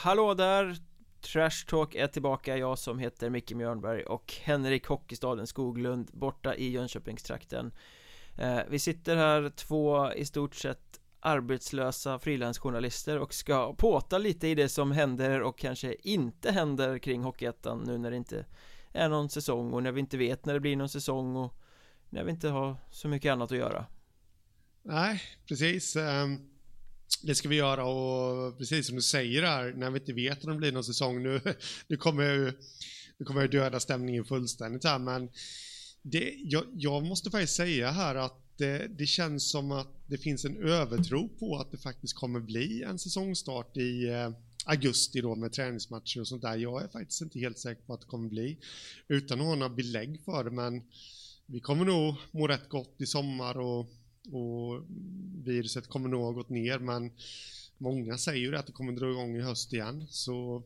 hallå där! Trash Talk är tillbaka, jag som heter Micke Mjörnberg och Henrik Hockeystaden Skoglund borta i Jönköpingstrakten eh, Vi sitter här två i stort sett arbetslösa frilansjournalister och ska påta lite i det som händer och kanske inte händer kring Hockeyettan nu när det inte är någon säsong och när vi inte vet när det blir någon säsong och när vi inte har så mycket annat att göra Nej, precis ehm, det ska vi göra och precis som du säger här, när vi inte vet om det blir någon säsong nu, nu kommer jag nu kommer jag döda stämningen fullständigt här, men det, jag, jag måste faktiskt säga här att det, det, känns som att det finns en övertro på att det faktiskt kommer bli en säsongstart i eh, augusti då med träningsmatcher och sånt där. Jag är faktiskt inte helt säker på att det kommer bli utan att ha några belägg för det, men vi kommer nog må rätt gott i sommar och och viruset kommer nog ha gått ner men många säger ju att det kommer dra igång i höst igen. Så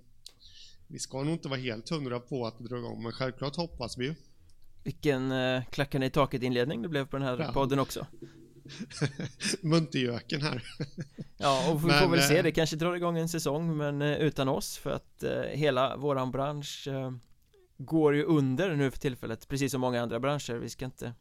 vi ska nog inte vara helt hundra på att det drar igång men självklart hoppas vi ju. Vilken eh, klackarna i taket inledning det blev på den här ja. podden också. Muntergöken här. Ja och vi men, får väl se, eh, det kanske drar igång en säsong men eh, utan oss för att eh, hela våran bransch eh, går ju under nu för tillfället precis som många andra branscher. Vi ska inte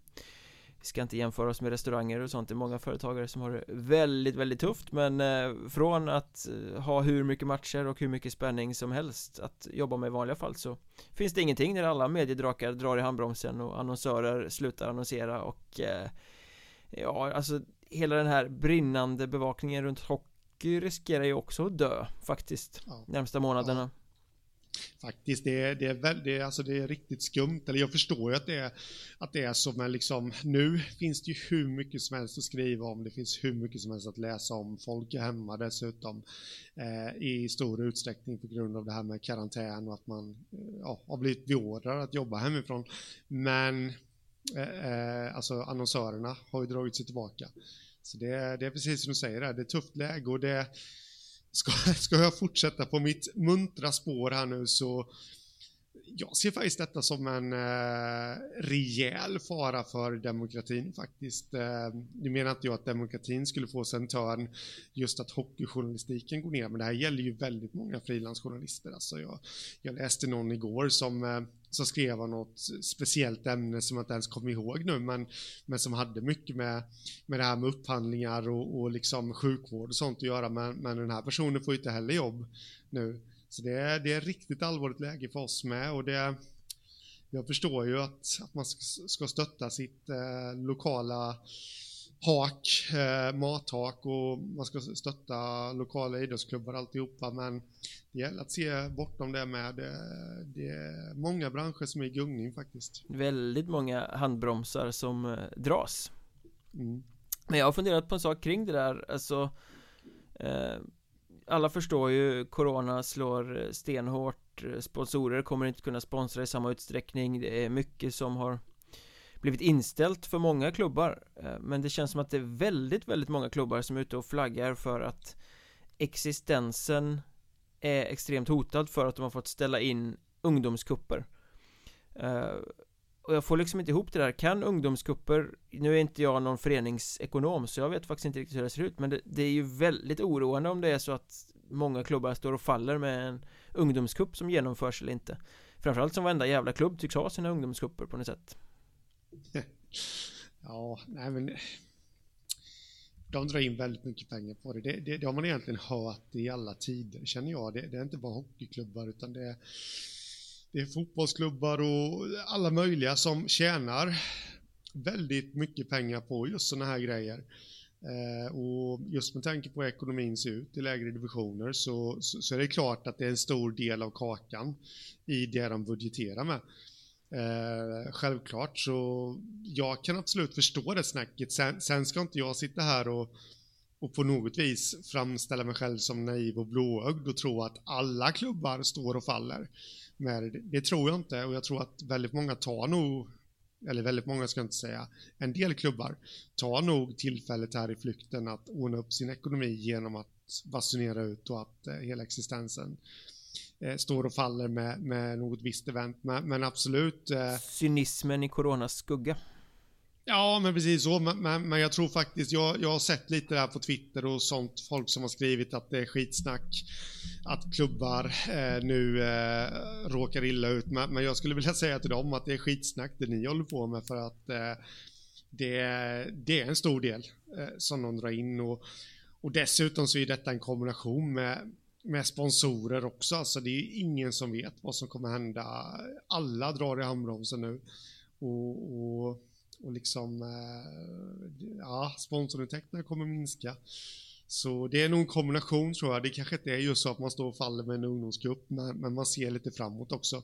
vi ska inte jämföra oss med restauranger och sånt Det är många företagare som har det väldigt, väldigt tufft Men eh, från att eh, ha hur mycket matcher och hur mycket spänning som helst Att jobba med i vanliga fall så Finns det ingenting när alla mediedrakar drar i handbromsen och annonsörer slutar annonsera och eh, Ja, alltså Hela den här brinnande bevakningen runt hockey riskerar ju också att dö faktiskt ja. Närmsta månaderna ja. Faktiskt, det är, det, är väl, det, är, alltså det är riktigt skumt. Eller jag förstår ju att det är, att det är så, men liksom nu finns det ju hur mycket som helst att skriva om. Det finns hur mycket som helst att läsa om. Folk är hemma dessutom eh, i stor utsträckning på grund av det här med karantän och att man eh, ja, har blivit beordrad att jobba hemifrån. Men eh, eh, alltså annonsörerna har ju dragit sig tillbaka. Så det, det är precis som du säger, det är ett tufft läge och det ska, ska jag fortsätta på mitt muntra spår här nu så jag ser faktiskt detta som en eh, rejäl fara för demokratin faktiskt. Eh, nu menar inte jag att demokratin skulle få sig en törn just att hockeyjournalistiken går ner, men det här gäller ju väldigt många frilansjournalister. Alltså jag, jag läste någon igår som eh, som skrev om något speciellt ämne som jag inte ens kommer ihåg nu, men, men som hade mycket med, med det här med upphandlingar och, och liksom sjukvård och sånt att göra, men, men den här personen får ju inte heller jobb nu. Så det är, det är riktigt allvarligt läge för oss med och det jag förstår ju att, att man ska stötta sitt eh, lokala hak, eh, mathak och man ska stötta lokala idrottsklubbar alltihopa men det gäller att se bortom det med. Det, det är många branscher som är i gungning faktiskt. Väldigt många handbromsar som eh, dras. Mm. Men jag har funderat på en sak kring det där, alltså eh, alla förstår ju Corona slår stenhårt Sponsorer kommer inte kunna sponsra i samma utsträckning Det är mycket som har blivit inställt för många klubbar. Eh, men det känns som att det är väldigt, väldigt många klubbar som är ute och flaggar för att existensen är extremt hotad för att de har fått ställa in ungdomskupper. Eh, och jag får liksom inte ihop det där, kan ungdomskupper Nu är inte jag någon föreningsekonom så jag vet faktiskt inte riktigt hur det ser ut Men det, det är ju väldigt oroande om det är så att Många klubbar står och faller med en ungdomskupp som genomförs eller inte. Framförallt som varenda jävla klubb tycks ha sina ungdomskupper på något sätt. Ja, nej men de drar in väldigt mycket pengar på det. Det, det. det, har man egentligen hört i alla tider, känner jag. Det, det är inte bara hockeyklubbar, utan det är, det är fotbollsklubbar och alla möjliga som tjänar väldigt mycket pengar på just sådana här grejer. Eh, och just med tanke på hur ekonomin ser ut i lägre divisioner så, så, så, är det klart att det är en stor del av kakan i det de budgeterar med. Eh, självklart så jag kan absolut förstå det snacket. Sen, sen ska inte jag sitta här och, och på något vis framställa mig själv som naiv och blåögd och tro att alla klubbar står och faller. Men det, det tror jag inte och jag tror att väldigt många tar nog eller väldigt många ska jag inte säga, en del klubbar tar nog tillfället här i flykten att ordna upp sin ekonomi genom att basunera ut och att eh, hela existensen eh, står och faller med, med något visst event. Men, men absolut. Eh, Cynismen i coronas skugga. Ja, men precis så. Men, men, men, jag tror faktiskt, jag, jag har sett lite där på Twitter och sånt, folk som har skrivit att det är skitsnack, att klubbar eh, nu eh, råkar illa ut. Men, men, jag skulle vilja säga till dem att det är skitsnack det ni håller på med för att eh, det, det är en stor del eh, som de drar in. Och, och dessutom så är detta en kombination med, med sponsorer också. Alltså det är ingen som vet vad som kommer hända. Alla drar i handbromsen nu. och, och och liksom, eh, ja, sponsorintäkterna kommer minska. Så det är nog en kombination tror jag. Det kanske inte är just så att man står och faller med en ungdomsgrupp, men, men man ser lite framåt också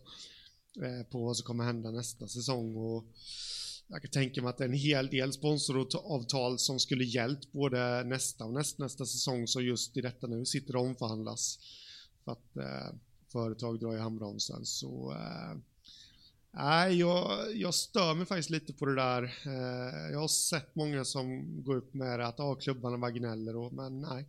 eh, på vad som kommer hända nästa säsong. Och jag kan tänka mig att det är en hel del sponsoravtal som skulle hjälpt både nästa och nästnästa säsong, så just i detta nu sitter och omförhandlas för att eh, företag drar i handbromsen. Så eh, Nej, jag, jag stör mig faktiskt lite på det där. Eh, jag har sett många som går upp med det att ah, klubbarna var gnäller och, men nej.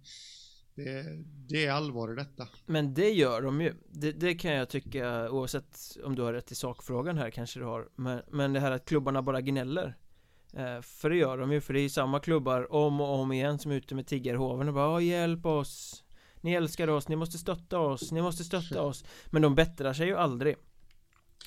Det, det, är allvar i detta. Men det gör de ju. Det, det, kan jag tycka oavsett om du har rätt i sakfrågan här kanske du har. Men, men det här att klubbarna bara gnäller. Eh, för det gör de ju, för det är ju samma klubbar om och om igen som är ute med tiggarhoven och bara hjälp oss. Ni älskar oss, ni måste stötta oss, ni måste stötta oss. Men de bättrar sig ju aldrig.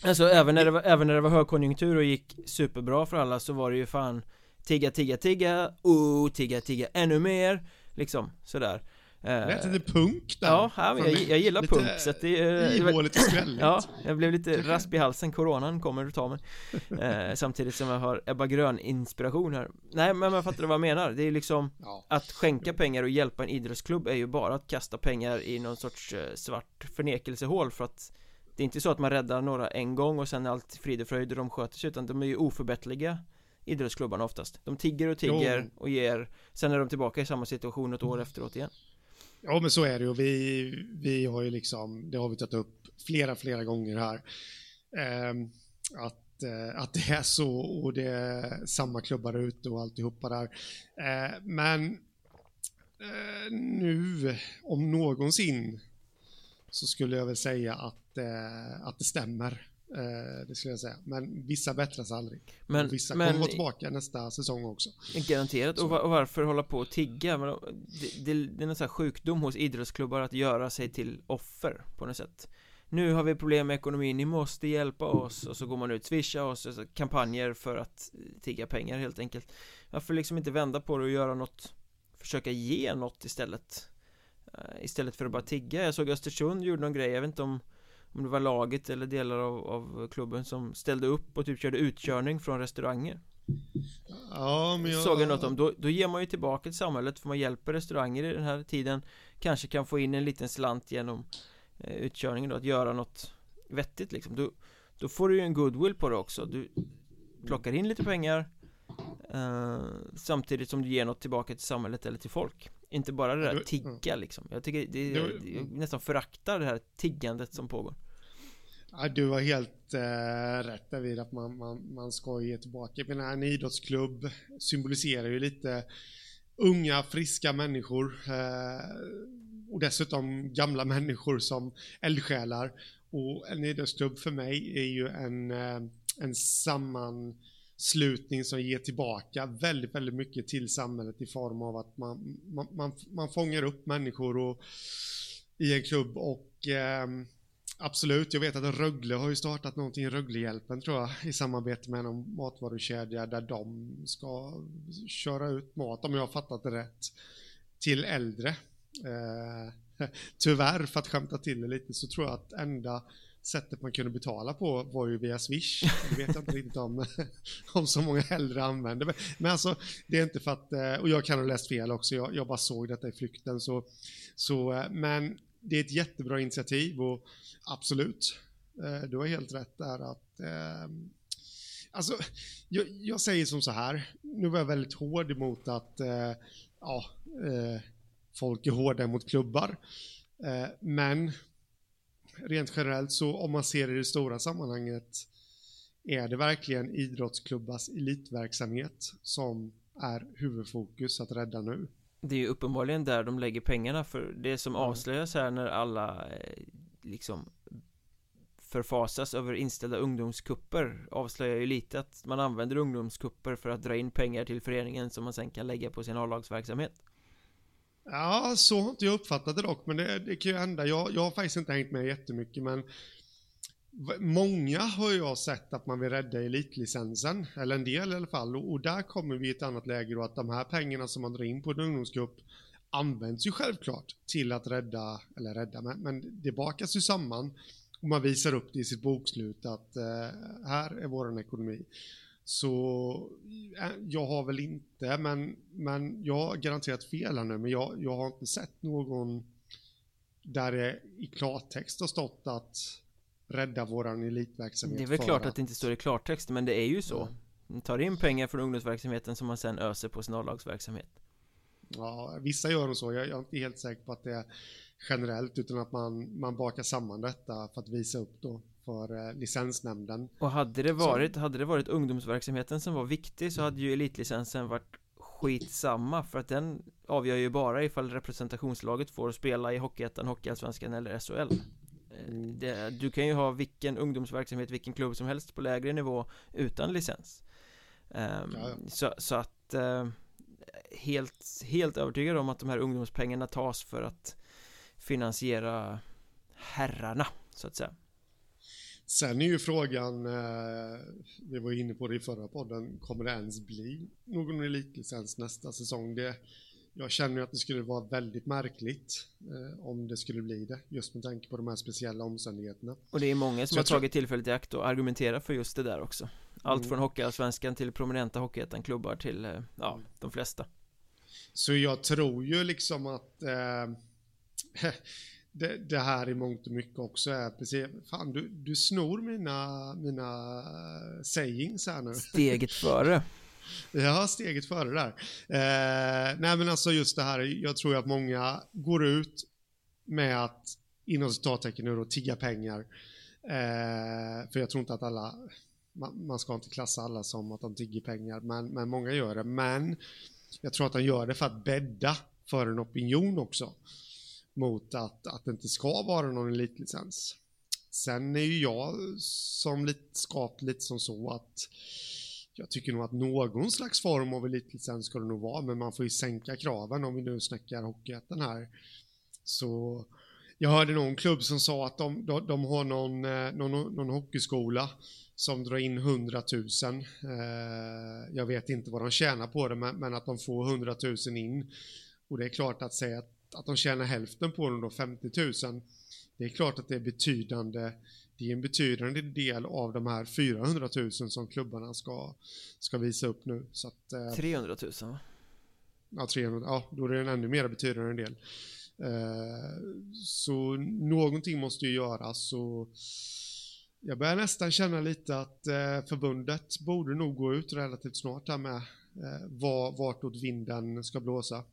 Alltså även när, det var, även när det var högkonjunktur och gick superbra för alla så var det ju fan Tigga, tigga, tigga, oh, tigga, tigga, ännu mer Liksom, sådär lät lite punk där. Ja, ja jag, jag gillar lite punk så att det är Ihåligt och skrälligt. Ja, jag blev lite rasp i halsen, coronan kommer och tar mig eh, Samtidigt som jag har Ebba Grön inspiration här. Nej men jag fattar vad jag menar. Det är liksom ja. Att skänka pengar och hjälpa en idrottsklubb är ju bara att kasta pengar i någon sorts eh, svart förnekelsehål för att det är inte så att man räddar några en gång och sen är allt frid och fröjd och de sköter sig utan de är ju oförbättliga Idrottsklubbarna oftast. De tigger och tigger jo. och ger Sen är de tillbaka i samma situation ett år efteråt igen Ja men så är det och vi, vi har ju liksom, det har vi tagit upp flera, flera gånger här. Eh, att, eh, att det är så och det är samma klubbar ute och alltihopa där. Eh, men eh, nu om någonsin så skulle jag väl säga att, eh, att det stämmer. Eh, det skulle jag säga. Men vissa bättras aldrig. Men, vissa men, kommer vara tillbaka nästa säsong också. Garanterat. Och, och, varför hålla på och tigga? Men det, det, det är någon sån här sjukdom hos idrottsklubbar att göra sig till offer på något sätt. Nu har vi problem med ekonomin, ni måste hjälpa oss och så går man ut, swisha oss, alltså kampanjer för att tigga pengar helt enkelt Varför liksom inte vända på det och göra något Försöka ge något istället Eh, istället för att bara tigga Jag såg Östersund gjorde någon grej, jag vet inte om Om det var laget eller delar av, av klubben som ställde upp och typ körde utkörning från restauranger. Ja men jag... Såg jag något om, då, då ger man ju tillbaka till samhället för man hjälper restauranger i den här tiden. Kanske kan få in en liten slant genom eh, utkörningen då, att göra något vettigt liksom. Då, då får du ju en goodwill på det också. Du plockar in lite pengar eh, Samtidigt som du ger något tillbaka till samhället eller till folk inte bara det där tigga liksom Jag tycker det, jag nästan föraktar det här tiggandet som pågår Ja, du har helt äh, rätt David att man, man, man ska ge tillbaka. Men en idrottsklubb symboliserar ju lite unga, friska människor äh, och dessutom gamla människor som eldsjälar. Och en idrottsklubb för mig är ju en, äh, en samman slutning som ger tillbaka väldigt, väldigt mycket till samhället i form av att man, man, man, man fångar upp människor och, i en klubb och eh, absolut, jag vet att Rögle har ju startat någonting, Röglehjälpen tror jag, i samarbete med någon matvarukedja där de ska köra ut mat, om jag har fattat det rätt, till äldre. Eh, tyvärr, för att skämta till det lite, så tror jag att enda sättet man kunde betala på var ju via Swish. Det vet jag inte riktigt om, om så många hellre använder. Men alltså, det är inte för att, eh, och jag kan ha läst fel också, jag, jag bara såg detta i flykten. Så, så, eh, men det är ett jättebra initiativ och absolut, eh, du har helt rätt där att ehm, Alltså, jag, jag, säger som så här, nu var jag väldigt hård emot att ja, folk är hårda mot klubbar. men rent generellt så om man ser i det stora sammanhanget är det verkligen idrottsklubbars elitverksamhet som är huvudfokus att rädda nu? Det är ju uppenbarligen där de lägger pengarna för det som avslöjas här när alla eh, liksom förfasas över inställda ungdomskupper avslöjar ju lite att man använder ungdomskupper för att dra in pengar till föreningen som man sen kan lägga på sin A-lagsverksamhet. Ja, så har inte jag uppfattat det dock, men det, det kan ju hända. Jag, jag har faktiskt inte hängt med jättemycket, men Många har jag sett att man vill rädda elitlicensen, eller en del i alla fall, och, och där kommer vi i ett annat läge då att de här pengarna som man drar in på en ungdomscup används ju självklart till att rädda, eller rädda, men, men det bakas ju samman och man visar upp det i sitt bokslut att eh, här är våran ekonomi. Så eh, jag har väl inte, men, men jag har garanterat fel här nu, men jag, jag har inte sett någon där det i klartext har stått att rädda våran elitverksamhet. Det är väl klart att det inte står i klartext, men det är ju så. Man tar in pengar från ungdomsverksamheten som man sen öser på sin A-lagsverksamhet. Ja, vissa gör nog så. Jag, jag är inte helt säker på att det är generellt, utan att man, man bakar samman detta för att visa upp då för eh, licensnämnden. Och hade det varit, så... hade det varit ungdomsverksamheten som var viktig så hade ju elitlicensen varit skitsamma för att den avgör ju bara ifall representationslaget får spela i Hockeyettan, Hockeyallsvenskan eller SHL mm. det, Du kan ju ha vilken ungdomsverksamhet, vilken klubb som helst på lägre nivå utan licens um, ja, ja. Så, så att uh, helt, helt övertygad om att de här ungdomspengarna tas för att finansiera herrarna så att säga Sen är ju frågan, eh, vi var inne på det i förra podden, kommer det ens bli någon elitlicens nästa säsong? Det, jag känner att det skulle vara väldigt märkligt eh, om det skulle bli det, just med tanke på de här speciella omständigheterna. Och det är många som har tagit tillfället i akt och argumenterar för just det där också. Allt mm. från Hockeyallsvenskan till prominenta Hockeyettan-klubbar till, eh, ja, de flesta. Så jag tror ju liksom att eh, det, det, här i mångt och mycket också är precis, fan du, du snor mina, mina sayings här nu. Steget före. ja, steget före där. Eh, nej men alltså just det här, jag tror att många går ut med att inom citattecken nu då tigga pengar. Eh, för jag tror inte att alla, man, man, ska inte klassa alla som att de tigger pengar, men, men många gör det. Men jag tror att de gör det för att bädda för en opinion också mot att, att det inte ska vara någon elitlicens. Sen är ju jag som lite skapt lite som så att jag tycker nog att någon slags form av elitlicens ska det nog vara, men man får ju sänka kraven om vi nu snackar Hockeyettan här. Så jag hörde någon klubb som sa att de, de, de har någon, eh, någon, någon hockeyskola som drar in 100 000. Eh, jag vet inte vad de tjänar på det, men, men, att de får 100 000 in. Och det är klart att säga att att de tjänar hälften på den då, 50 000. Det är klart att det är betydande, det är en betydande del av de här 400 000 som klubbarna ska, ska visa upp nu. Så att, eh, 300 000 va? Ja, 300, ja, då är det en ännu mer betydande del. Eh, så någonting måste ju göras och jag börjar nästan känna lite att eh, förbundet borde nog gå ut relativt snart här med eh, var, vartåt vinden ska blåsa.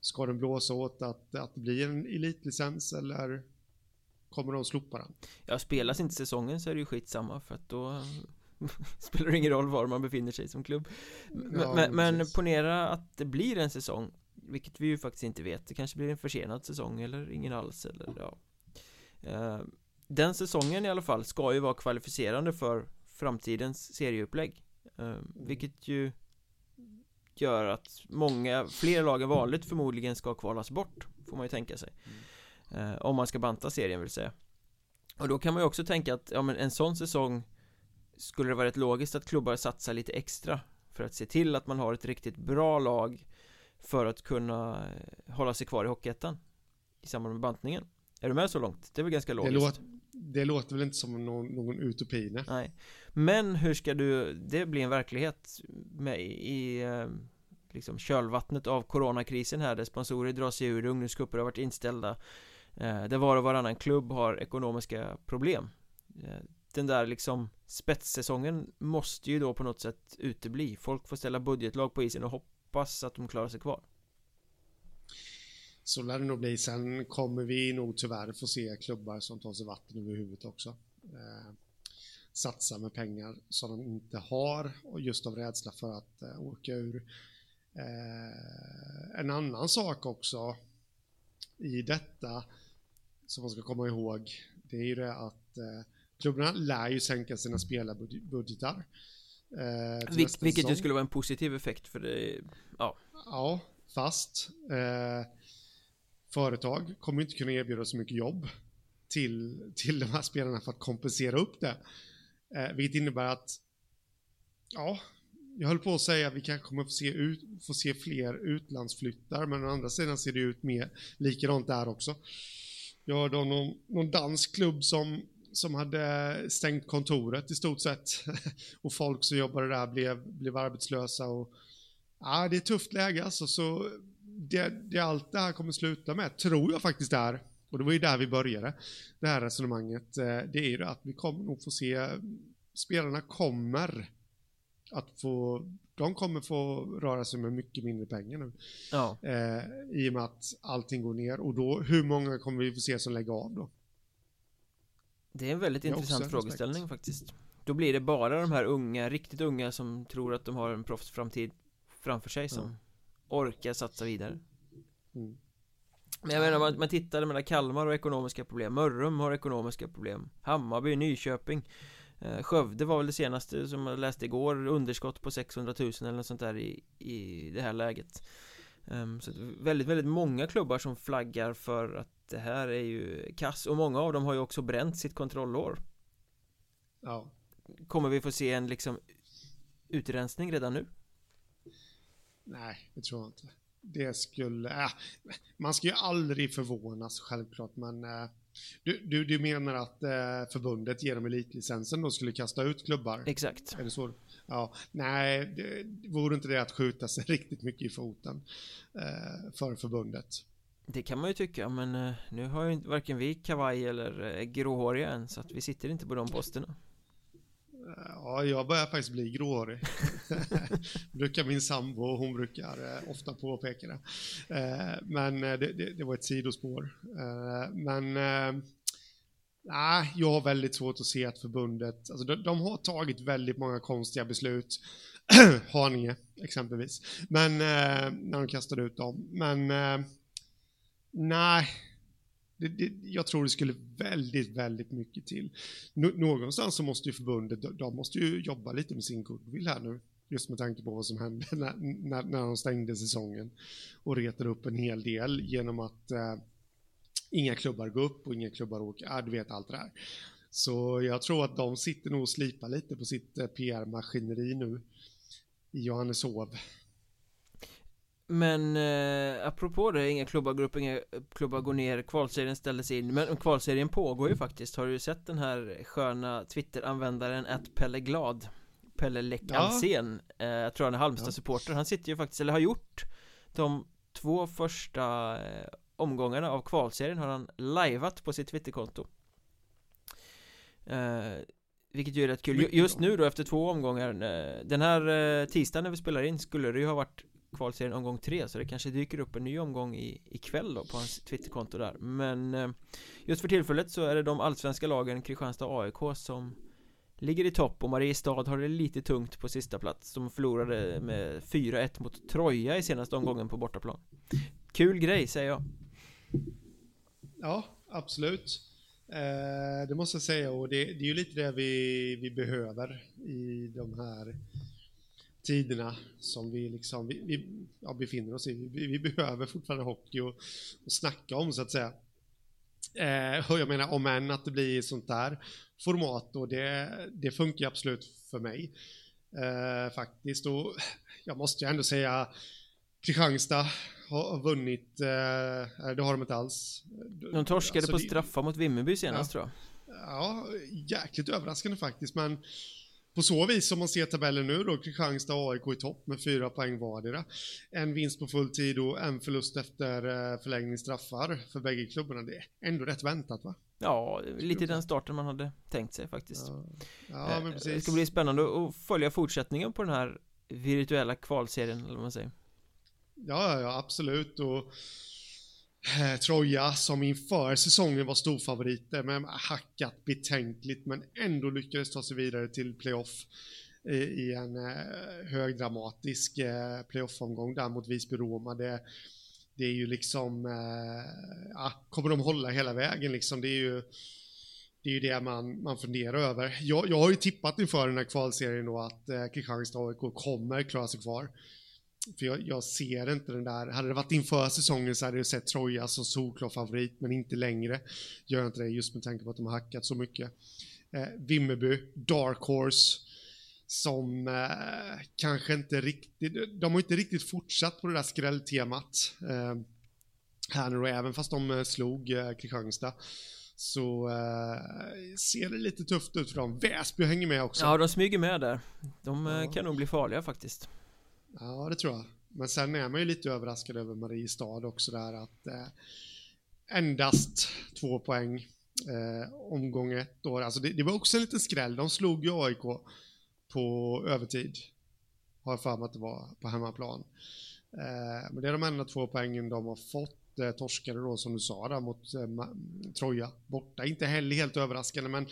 Ska den blåsa åt att, att det blir en elitlicens eller kommer de slopa den? Ja, spelas inte säsongen så är det ju skitsamma för att då spelar det ingen roll var man befinner sig som klubb. Men, ja, men, men ponera att det blir en säsong Vilket vi ju faktiskt inte vet. Det kanske blir en försenad säsong eller ingen alls eller ja. Uh, Den säsongen i alla fall ska ju vara kvalificerande för framtidens serieupplägg. Uh, Vilket ju gör att många, fler lag än vanligt förmodligen ska kvalas bort Får man ju tänka sig mm. eh, Om man ska banta serien vill säga Och då kan man ju också tänka att, ja men en sån säsong Skulle det vara rätt logiskt att klubbar satsar lite extra För att se till att man har ett riktigt bra lag För att kunna eh, hålla sig kvar i Hockeyettan I samband med bantningen Är du med så långt? Det är väl ganska logiskt? Det låter, det låter väl inte som någon, någon utopi nej. nej. Men hur ska du Det blir en verklighet med i eh, liksom kölvattnet av coronakrisen här där sponsorer drar sig ur, ungdomscuper har varit inställda eh, Där var och varannan klubb har ekonomiska problem. Eh, Den där liksom spetssäsongen måste ju då på något sätt utebli. Folk får ställa budgetlag på isen och hoppas att de klarar sig kvar så lär det nog bli. Sen kommer vi nog tyvärr få se klubbar som tar sig vatten över huvudet också. Eh, satsa med pengar som de inte har och just av rädsla för att eh, åka ur. Eh, en annan sak också i detta som man ska komma ihåg det är ju det att eh, klubbarna lär ju sänka sina spelarbudgetar. Eh, Vil vilket ju skulle vara en positiv effekt för det, ja. Ja, fast eh, företag kommer inte kunna erbjuda så mycket jobb till, till de här spelarna för att kompensera upp det. Eh, vilket innebär att, ja, jag höll på att säga att vi kanske kommer få se, ut, få se fler utlandsflyttar, men å andra sidan ser det ut mer likadant där också. Jag hörde om någon, någon dansk klubb som, som hade stängt kontoret i stort sett och folk som jobbade där blev, blev arbetslösa och ja, det är ett tufft läge alltså, så det, det allt det här kommer sluta med, tror jag faktiskt är, och det var ju där vi började, det här resonemanget, eh, det är ju att vi kommer nog få se, spelarna kommer att få, de kommer få röra sig med mycket mindre pengar nu. Ja. Eh, I och med att allting går ner och då, hur många kommer vi få se som lägger av då? Det är en väldigt intressant frågeställning respekt. faktiskt. Då blir det bara de här unga, riktigt unga som tror att de har en proffsframtid framför sig som ja. Orkar satsa vidare. Mm. Men jag menar, man, man tittar, med Kalmar har ekonomiska problem, Mörrum har ekonomiska problem, Hammarby, Nyköping Eh, Skövde var väl det senaste som jag läste igår Underskott på 600 000 eller något sånt där i, i det här läget um, Så väldigt, väldigt många klubbar som flaggar för att det här är ju kass Och många av dem har ju också bränt sitt kontrollår Ja Kommer vi få se en liksom utrensning redan nu? Nej, det tror jag inte Det skulle, äh, man ska ju aldrig förvånas självklart men äh, du, du, du menar att eh, förbundet genom elitlicensen då skulle kasta ut klubbar? Exakt. Är det så? Ja, nej, det, vore inte det att skjuta sig riktigt mycket i foten eh, för förbundet? Det kan man ju tycka, men eh, nu har ju varken vi kavaj eller eh, gråhåriga än, så att vi sitter inte på de posterna. Eh, ja, jag börjar faktiskt bli gråhårig. brukar min sambo, hon brukar eh, ofta påpeka det. Eh, men eh, det, det, det, var ett sidospår. Eh, men eh, nej, jag har väldigt svårt att se att förbundet, alltså de, de har tagit väldigt många konstiga beslut. Haninge exempelvis. Men när de kastade ut dem. Men nej, det, det, jag tror det skulle väldigt, väldigt mycket till. Nå, någonstans så måste ju förbundet, de måste ju jobba lite med sin goodwill här nu. Just med tanke på vad som hände när, när, när de stängde säsongen. Och retade upp en hel del genom att eh, inga klubbar går upp och inga klubbar åker, ja, du vet allt det där. Så jag tror att de sitter nog och slipar lite på sitt eh, PR-maskineri nu i Johanneshov. Men eh, apropå det, inga klubbar går upp, inga klubbar går ner, kvalserien ställdes in Men kvalserien pågår ju faktiskt, har du sett den här sköna Twitter-användaren att Pelle Glad? Pelle Läck ja. eh, jag tror han är Halmstad-supporter, han sitter ju faktiskt, eller har gjort De två första eh, omgångarna av kvalserien har han lajvat på sitt Twitterkonto. Eh, vilket ju är rätt kul, just nu då efter två omgångar eh, Den här eh, tisdagen när vi spelar in skulle det ju ha varit kvalserien omgång tre så det kanske dyker upp en ny omgång i, ikväll då på hans Twitterkonto där. Men eh, just för tillfället så är det de allsvenska lagen Kristianstad och AIK som ligger i topp. Och Mariestad har det lite tungt på sista plats. De förlorade med 4-1 mot Troja i senaste omgången på bortaplan. Kul grej säger jag. Ja, absolut. Eh, Det måste jag säga. Och det, det är ju lite det vi, vi behöver i de här tiderna som vi, liksom, vi, vi ja, befinner oss i. Vi, vi behöver fortfarande hockey och, och snacka om så att säga. Eh, och jag menar om än att det blir sånt där format och det, det funkar absolut för mig. Eh, faktiskt och jag måste ju ändå säga Kristianstad har vunnit, eh, det har de inte alls. De torskade alltså, på straffar mot Vimmerby senast ja, tror jag. Ja, jäkligt överraskande faktiskt men på så vis, som man ser tabellen nu då, Kristianstad och AIK i topp med fyra poäng vardera. En vinst på full tid och en förlust efter eh, förlängning straffar för bägge klubbarna. Det är ändå rätt väntat va? Ja, lite den starten man hade tänkt sig faktiskt. Ja, ja eh. Det ska bli spännande att följa fortsättningen på den här virtuella kvalserien, eller vad man säger. Ja, ja, absolut. Och Eh, Troja som inför säsongen var storfavoriter men hackat betänkligt men ändå lyckades ta sig vidare till playoff eh, i, en eh, högdramatisk playoff-omgång där mot Visby-Roma. Det, det är ju liksom, ja, kommer de hålla hela vägen liksom? Det är ju, det är ju det man, man funderar över. Jag, jag har ju tippat inför den här kvalserien då att eh, Kristianstad AIK kommer klara sig kvar. För jag, jag, ser inte den där, hade det varit inför säsongen så hade jag sett Troja som solklar favorit, men inte längre. Gör inte det just med tanke på att de har hackat så mycket. Eh, Vimmerby, Dark Horse, som eh, kanske inte riktigt, de har inte riktigt fortsatt på det där skrälltemat. Eh, här nu även fast de eh, slog eh, Kristianstad så eh, ser det lite tufft ut för dem. Väsby hänger med också. Ja, de smyger med där. De eh, ja. kan nog bli farliga faktiskt. Ja, det tror jag. Men sen är man ju lite överraskad över Mariestad också där att eh, endast två poäng eh, omgång ett då. Alltså det, det, var också en liten skräll. De slog ju AIK på övertid. Har jag för mig att det var på hemmaplan. Eh, men det är de enda två poängen de har fått. Eh, torskade då som du sa där mot eh, Troja borta. Inte heller helt överraskande men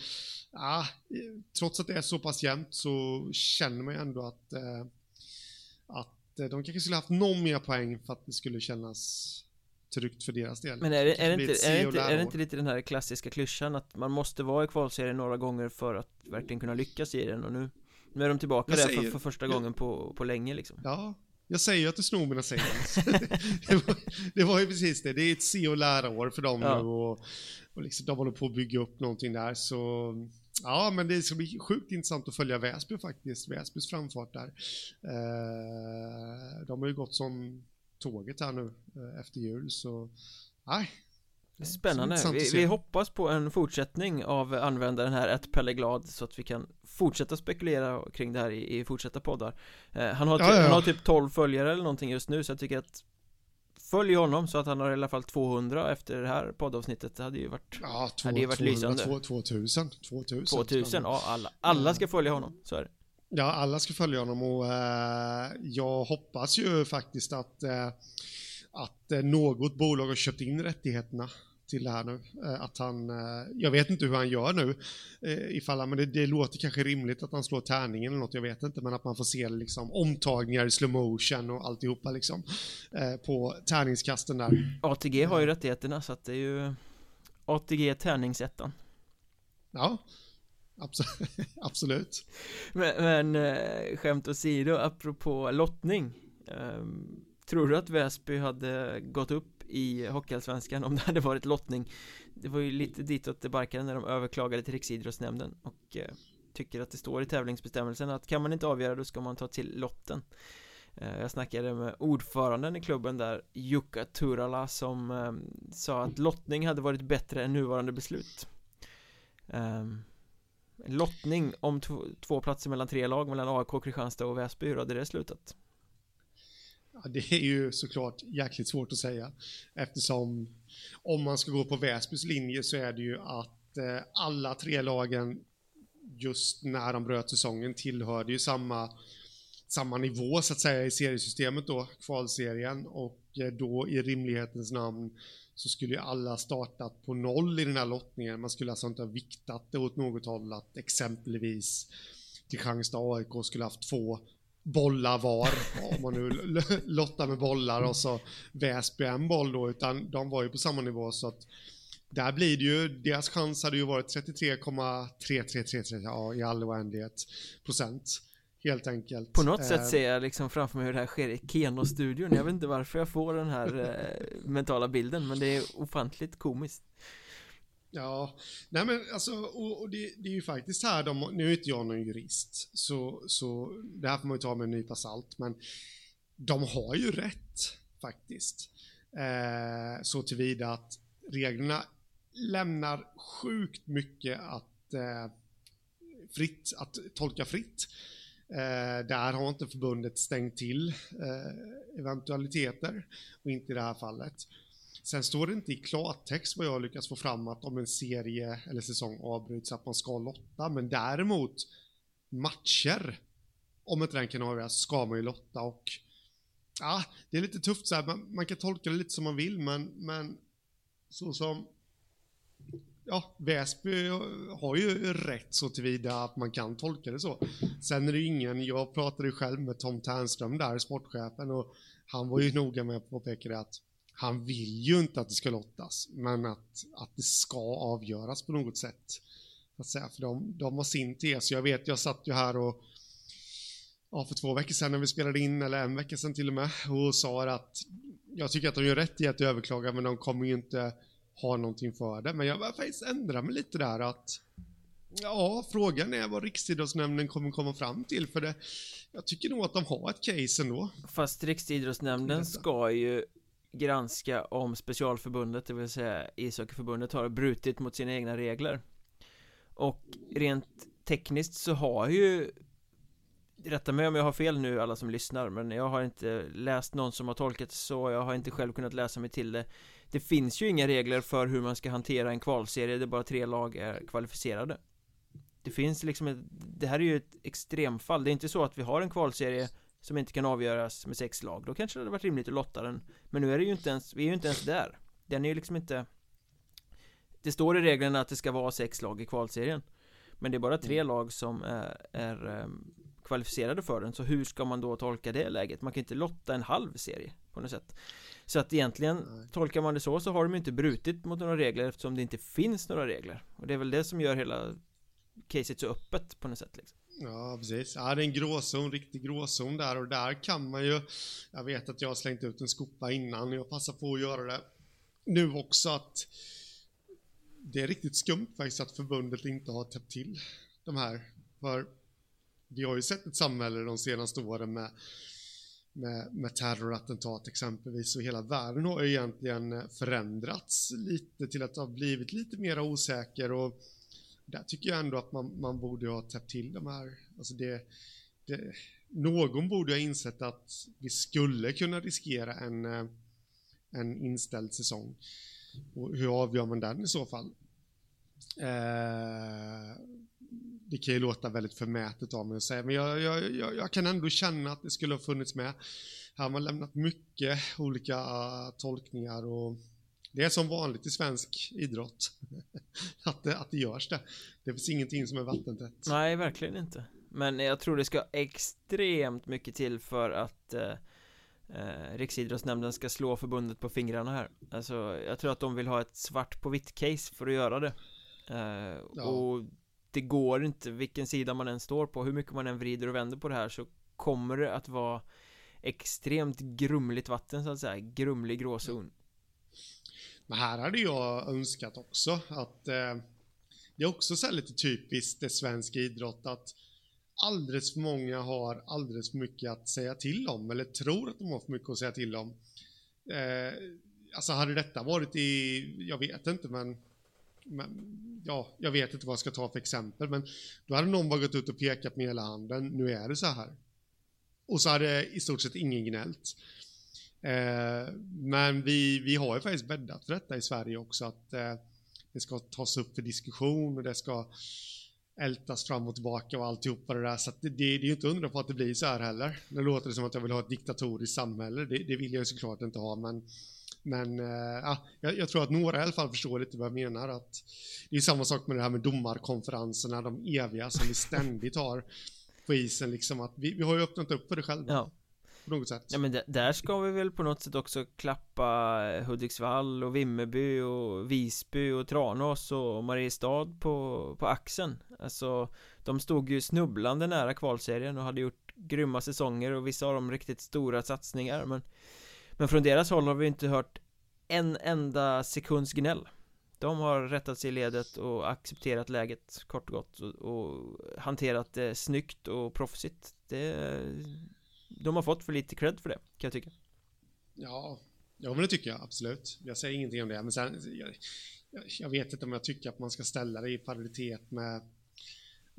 ah, eh, trots att det är så pass jämnt så känner man ju ändå att eh, att eh, de kanske skulle haft någon mer poäng för att det skulle kännas tryggt för deras del. Men är det, är det, inte, är det, inte, är det inte lite den här klassiska klyschan att man måste vara i kvalserien några gånger för att verkligen kunna lyckas i den och nu nu är de tillbaka där för, för, första gången på, på länge liksom. Ja, jag säger ju att du snor mina sayings. det, var, det var ju precis det. Det är ett se och lära-år för dem ja. nu och, och liksom, de håller på att bygga upp någonting där. Så ja, men det ska bli sjukt intressant att följa Väsby faktiskt. Väsbys framfart där. Eh, de har ju gått som tåget här nu eh, efter jul så nej, Spännande, vi, vi, hoppas på en fortsättning av användaren här, ett Pelle Glad Så att vi kan fortsätta spekulera kring det här i, i fortsatta poddar eh, han, har ja, ja. han har typ 12 följare eller någonting just nu så jag tycker att Följ honom så att han har i alla fall 200 efter det här poddavsnittet. Det hade ju varit Ja, två, hade ju varit 200, lysande. 2000 2000 2000, ja alla, alla ska följa honom, så är det. Ja, alla ska följa honom och eh, jag hoppas ju faktiskt att eh, att eh, något bolag har köpt in rättigheterna till det här nu. Eh, att han, eh, jag vet inte hur han gör nu, ifall han, men det, det, låter kanske rimligt att han slår tärningen eller något, jag vet inte, men att man får se liksom omtagningar i slow motion och alltihopa liksom på tärningskasten där. ATG har ju rättigheterna så att det är ju ATG tärningsettan. Ja, absolut. Men, men skämt åsido, apropå lottning. Um, Tror du att Väsby hade gått upp i Hockeyallsvenskan om det hade varit lottning? Det var ju lite ditåt det barkade när de överklagade till Riksidrottsnämnden och eh, tycker att det står i tävlingsbestämmelsen att kan man inte avgöra då ska man ta till lotten eh, Jag snackade med ordföranden i klubben där Jukka Turala som eh, sa att lottning hade varit bättre än nuvarande beslut ehm, Lottning om två platser mellan tre lag mellan AIK, Kristianstad och Väsby, hur hade det slutat? Ja, det är ju såklart jäkligt svårt att säga eftersom om man ska gå på Väsbys linje så är det ju att eh, alla tre lagen just när de bröt säsongen tillhörde ju samma, samma nivå så att säga i seriesystemet då, kvalserien och eh, då i rimlighetens namn så skulle ju alla startat på noll i den här lottningen. Man skulle alltså inte ha viktat det åt något håll att exempelvis Kristianstad AIK skulle haft två bollar var, om man nu lottar med bollar och så Väsby en boll då, utan de var ju på samma nivå så att där blir det ju, deras chans hade ju varit 33,3333 ja, i all oändlighet procent. Helt enkelt. På något eh, sätt ser jag liksom framför mig hur det här sker i Keno-studion. Jag vet inte varför jag får den här eh, mentala bilden, men det är ofantligt komiskt. Ja, nej men alltså, och, och det, det, är ju faktiskt här de, nu är inte jag någon jurist, så, så det här får man ju ta med en nypa salt, men de har ju rätt faktiskt. Eh, så tillvida att reglerna lämnar sjukt mycket att eh, fritt, att tolka fritt. Eh, där har inte förbundet stängt till eh, eventualiteter och inte i det här fallet. Sen står det inte i klartext vad jag lyckats få fram att om en serie eller säsong avbryts att man ska lotta, men däremot matcher, om inte den kan avgöras, ska man ju lotta. Och ja, det är lite tufft så här, man, man, kan tolka det lite som man vill, men, men så som ja, Väsby har ju rätt så tillvida att man kan tolka det så. Sen är det ju ingen, jag pratade ju själv med Tom Ternström där, sportchefen, och han var ju noga med att påpeka det att han vill ju inte att det ska lottas, men att, att det ska avgöras på något sätt. Att säga, för de, de har sin tes. Jag vet, jag satt ju här och ja, för två veckor sedan när vi spelade in, eller en vecka sedan till och med, och sa att jag tycker att de gör rätt i att överklaga, men de kommer ju inte ha någonting för det. Men jag var faktiskt ändra mig lite där att Ja, frågan är vad Riksidrottsnämnden kommer komma fram till, för det, jag tycker nog att de har ett case ändå. Fast Riksidrottsnämnden ska ju granska om specialförbundet, det vill säga ishockeyförbundet, har brutit mot sina egna regler. Och rent tekniskt så har ju Rätta mig om jag har fel nu alla som lyssnar men jag har inte läst någon som har tolkat så Jag har inte själv kunnat läsa mig till det. Det finns ju inga regler för hur man ska hantera en kvalserie där bara tre lag är kvalificerade. Det finns liksom ett, Det här är ju ett extremfall. Det är inte så att vi har en kvalserie som inte kan avgöras med sex lag Då kanske det hade varit rimligt att lotta den Men nu är det ju inte ens Vi är ju inte ens där Den är ju liksom inte Det står i reglerna att det ska vara sex lag i kvalserien Men det är bara tre mm. lag som är, är um, kvalificerade för den Så hur ska man då tolka det läget? Man kan inte lotta en halv serie på något sätt Så att egentligen Nej. tolkar man det så så har de inte brutit mot några regler eftersom det inte finns några regler Och det är väl det som gör hela caset så öppet på något sätt liksom. Ja, precis. Ja, det är en gråzon, riktig gråzon där och där kan man ju Jag vet att jag har slängt ut en skopa innan och jag passar på att göra det nu också att det är riktigt skumt faktiskt att förbundet inte har täppt till de här. För vi har ju sett ett samhälle de senaste åren med, med, med terrorattentat exempelvis och hela världen har ju egentligen förändrats lite till att ha blivit lite mer osäker och där tycker jag ändå att man, man borde ha täppt till de här, alltså det, det, någon borde ha insett att vi skulle kunna riskera en, eh, en inställd säsong. Och hur avgör man den i så fall? Eh, det kan ju låta väldigt förmätet av mig att säga, men jag, jag, jag, jag, kan ändå känna att det skulle ha funnits med. Här har man lämnat mycket olika eh, tolkningar och det är som vanligt i svensk idrott. att, det, att det görs det. Det finns ingenting som är vattentätt. Nej, verkligen inte. Men jag tror det ska extremt mycket till för att eh, eh, Riksidrottsnämnden ska slå förbundet på fingrarna här. Alltså, jag tror att de vill ha ett svart på vitt case för att göra det. Eh, ja. Och det går inte, vilken sida man än står på, hur mycket man än vrider och vänder på det här så kommer det att vara extremt grumligt vatten så att säga, grumlig gråzon. Men här hade jag önskat också att eh, det är också så lite typiskt det svensk idrott att alldeles för många har alldeles för mycket att säga till om eller tror att de har för mycket att säga till om. Eh, alltså hade detta varit i, jag vet inte men men, ja, jag vet inte vad jag ska ta för exempel, men då hade någon bara gått ut och pekat med hela handen, nu är det så här. Och så hade i stort sett ingen gnällt. Eh, men vi, vi har ju faktiskt bäddat för detta i Sverige också, att eh, det ska tas upp för diskussion och det ska ältas fram och tillbaka och alltihopa det där. Så det, det, det är ju inte undra på att det blir så här heller. Nu låter det som att jag vill ha ett diktatoriskt samhälle. Det, det vill jag ju såklart inte ha, men men äh, jag, jag, tror att några i alla fall förstår lite vad jag menar. Att det är samma sak med det här med domarkonferenserna, de eviga som vi ständigt har på isen. Liksom att vi, vi har ju öppnat upp för det själva. Ja. På något sätt. Ja men där ska vi väl på något sätt också klappa Hudiksvall och Vimmerby och Visby och Tranås och Mariestad på, på axeln. Alltså de stod ju snubblande nära kvalserien och hade gjort grymma säsonger och vissa av dem riktigt stora satsningar men men från deras håll har vi inte hört en enda sekunds gnäll De har rättat sig i ledet och accepterat läget kort och gott och, och hanterat det snyggt och proffsigt det, de har fått för lite cred för det, kan jag tycka Ja, ja men det tycker jag absolut Jag säger ingenting om det, men sen jag, jag vet inte om jag tycker att man ska ställa det i paritet med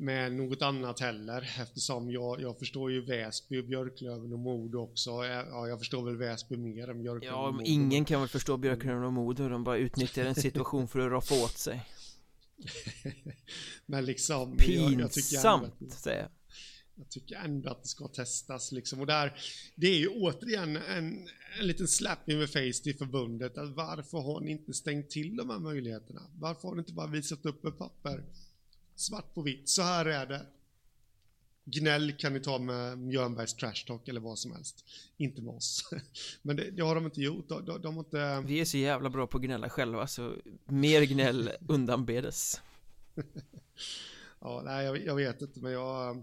med något annat heller eftersom jag, jag förstår ju Väsby och Björklöven och Modo också. Ja, jag förstår väl Väsby mer än Björklöven Ja, men ingen kan väl förstå Björklöven och Modo. De bara utnyttjar en situation för att roffa åt sig. men liksom... Pinsamt, jag, jag säger jag. Jag tycker ändå att det ska testas liksom. Och där, det är ju återigen en, en liten slap in the face till förbundet. Att varför har ni inte stängt till de här möjligheterna? Varför har ni inte bara visat upp ett papper? svart på vitt, så här är det. gnäll kan ni ta med Mjörnbergs trash talk eller vad som helst. Inte med oss. Men det, det har de inte gjort. De, de, de har inte... Vi är så jävla bra på att gnälla själva så mer gnäll undanbedes. ja, nej jag, jag, vet inte men jag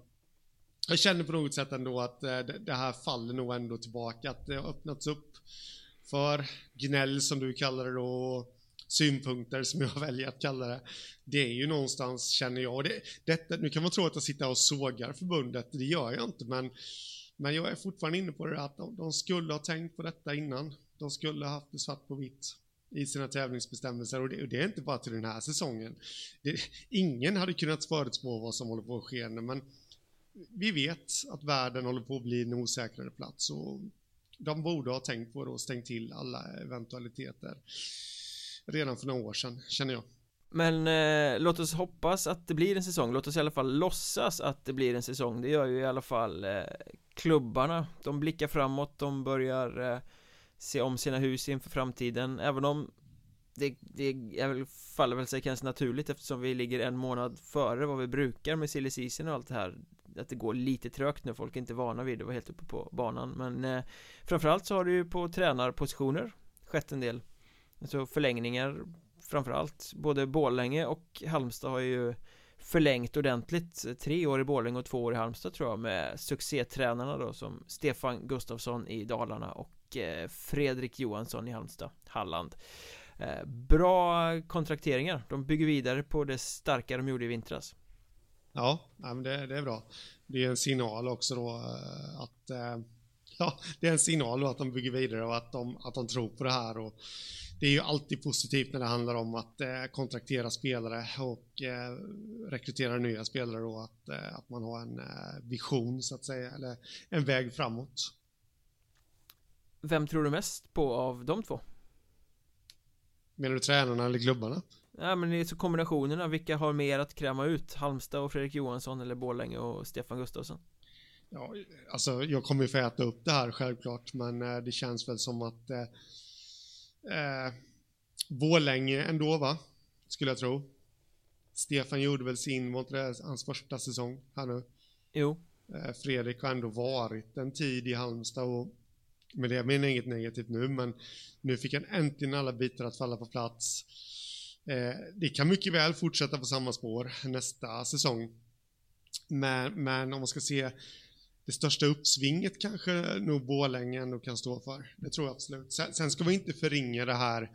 jag känner på något sätt ändå att eh, det här faller nog ändå tillbaka, att det har öppnats upp för gnäll som du kallar det då, synpunkter som jag väljer att kalla det. Det är ju någonstans, känner jag, det, detta, nu kan man tro att jag sitter och sågar förbundet, det gör jag inte, men, men jag är fortfarande inne på det att de, de skulle ha tänkt på detta innan. De skulle ha haft det svart på vitt i sina tävlingsbestämmelser och det, och det, är inte bara till den här säsongen. Det, ingen hade kunnat förutspå vad som håller på att ske nu, men vi vet att världen håller på att bli en osäkrare plats och de borde ha tänkt på det och stängt till alla eventualiteter redan för några år sedan, känner jag. Men eh, låt oss hoppas att det blir en säsong, låt oss i alla fall låtsas att det blir en säsong. Det gör ju i alla fall eh, klubbarna. De blickar framåt, de börjar eh, se om sina hus inför framtiden. Även om det, det är väl, faller väl sig kanske naturligt eftersom vi ligger en månad före vad vi brukar med silly season och allt det här att det går lite trögt när folk är inte är vana vid det var helt uppe på banan. Men eh, framförallt så har det ju på tränarpositioner skett en del. Alltså förlängningar framförallt. Både Borlänge och Halmstad har ju förlängt ordentligt. Tre år i Borlänge och två år i Halmstad tror jag med succétränarna då som Stefan Gustafsson i Dalarna och eh, Fredrik Johansson i Halmstad, Halland. Eh, Bra kontrakteringar, de bygger vidare på det starka de gjorde i vintras. Ja, men det, det är bra. Det är en signal också då eh, att eh, ja, det är en signal då att de bygger vidare och att de, att de tror på det här. Och det är ju alltid positivt när det handlar om att eh, kontraktera spelare och rekrytera nya spelare då, att, att man har en vision så att säga, eller en väg framåt. Vem tror du mest på av de två? Menar du tränarna eller klubbarna? Ja men det är så kombinationerna, vilka har mer att kräma ut? Halmstad och Fredrik Johansson eller Borlänge och Stefan Gustafsson? Ja, alltså jag kommer ju få äta upp det här självklart, men eh, det känns väl som att eh, eh, Borlänge ändå va, skulle jag tro. Stefan gjorde väl sin, var inte det hans första säsong här nu? Jo. Eh, Fredrik har ändå varit en tid i Halmstad och med det menar jag inget negativt nu, men nu fick han äntligen alla bitar att falla på plats. Eh, det kan mycket väl fortsätta på samma spår nästa säsong. Men, men om man ska se det största uppsvinget kanske nog Borlänge ändå kan stå för. Det tror jag absolut. Sen, sen ska vi inte förringa det här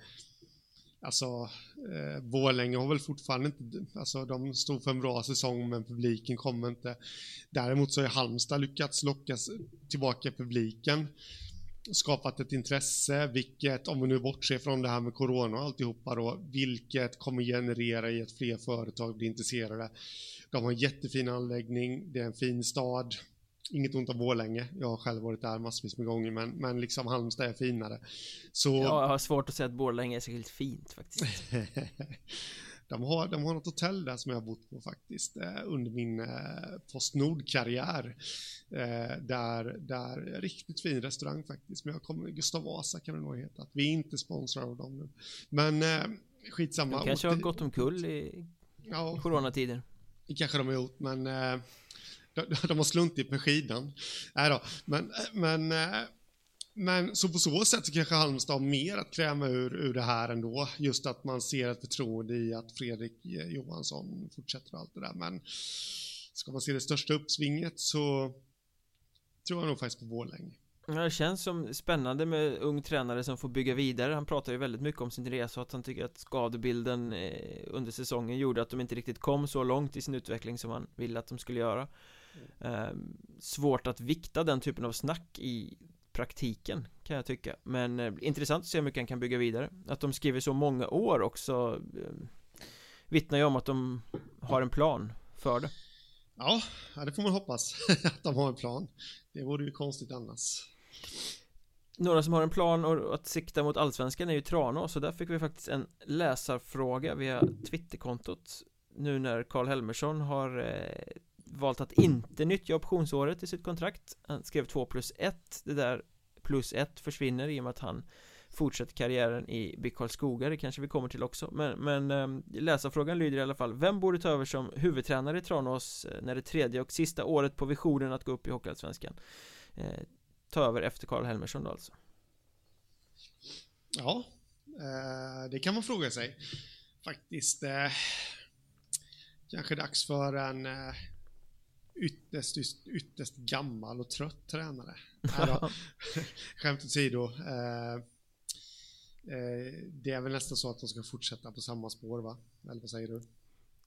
Alltså, eh, Borlänge har väl fortfarande inte, alltså de stod för en bra säsong men publiken kommer inte. Däremot så har Halmstad lyckats locka tillbaka publiken skapat ett intresse, vilket, om vi nu bortser från det här med corona och alltihopa då, vilket kommer generera i att fler företag blir intresserade. De har en jättefin anläggning, det är en fin stad, inget ont om Borlänge, jag har själv varit där massvis med gånger, men, men liksom Halmstad är finare. Så... Jag har svårt att säga att Borlänge är särskilt fint faktiskt. De har, de har något hotell där som jag har bott på faktiskt eh, under min eh, Postnord-karriär. Eh, där, där riktigt fin restaurang faktiskt. Men jag kommer, Gustav Vasa kan det nog heta. Vi är inte sponsrade av dem nu. Men eh, skitsamma. De kanske har gått omkull i ja, coronatider. Det kanske de har gjort, men eh, de, de har sluntit med skidan. Nej då, men, men eh, men så på så sätt kanske Halmstad har mer att kräma ur, ur det här ändå. Just att man ser ett förtroende i att Fredrik Johansson fortsätter allt det där. Men ska man se det största uppsvinget så tror jag nog faktiskt på Borlänge. Det känns som spännande med ung tränare som får bygga vidare Han pratar ju väldigt mycket om sin resa och att han tycker att skadebilden eh, under säsongen gjorde att de inte riktigt kom så långt i sin utveckling som han ville att de skulle göra mm. Svårt att vikta den typen av snack i praktiken kan jag tycka. Men eh, intressant att se hur mycket han kan bygga vidare. Att de skriver så många år också eh, Vittnar ju om att de har en plan för det. Ja, det får man hoppas att de har en plan. Det vore ju konstigt annars. Några som har en plan och att sikta mot allsvenskan är ju Tranås så där fick vi faktiskt en läsarfråga via Twitterkontot Nu när Karl Helmersson har eh, valt att inte nyttja optionsåret i sitt kontrakt. Han skrev 2 plus 1 Det där plus 1 försvinner i och med att han fortsätter karriären i BIK Karlskoga, det kanske vi kommer till också. Men, men eh, läsarfrågan lyder i alla fall. Vem borde ta över som huvudtränare i Tranås eh, när det tredje och sista året på visionen att gå upp i Hockeyallsvenskan? Eh, Ta över efter Karl Helmersson då alltså. Ja, eh, det kan man fråga sig Faktiskt. Eh, kanske dags för en eh, ytterst, ytterst gammal och trött tränare. Skämt åsido. Eh, eh, det är väl nästan så att de ska fortsätta på samma spår va? Eller vad säger du?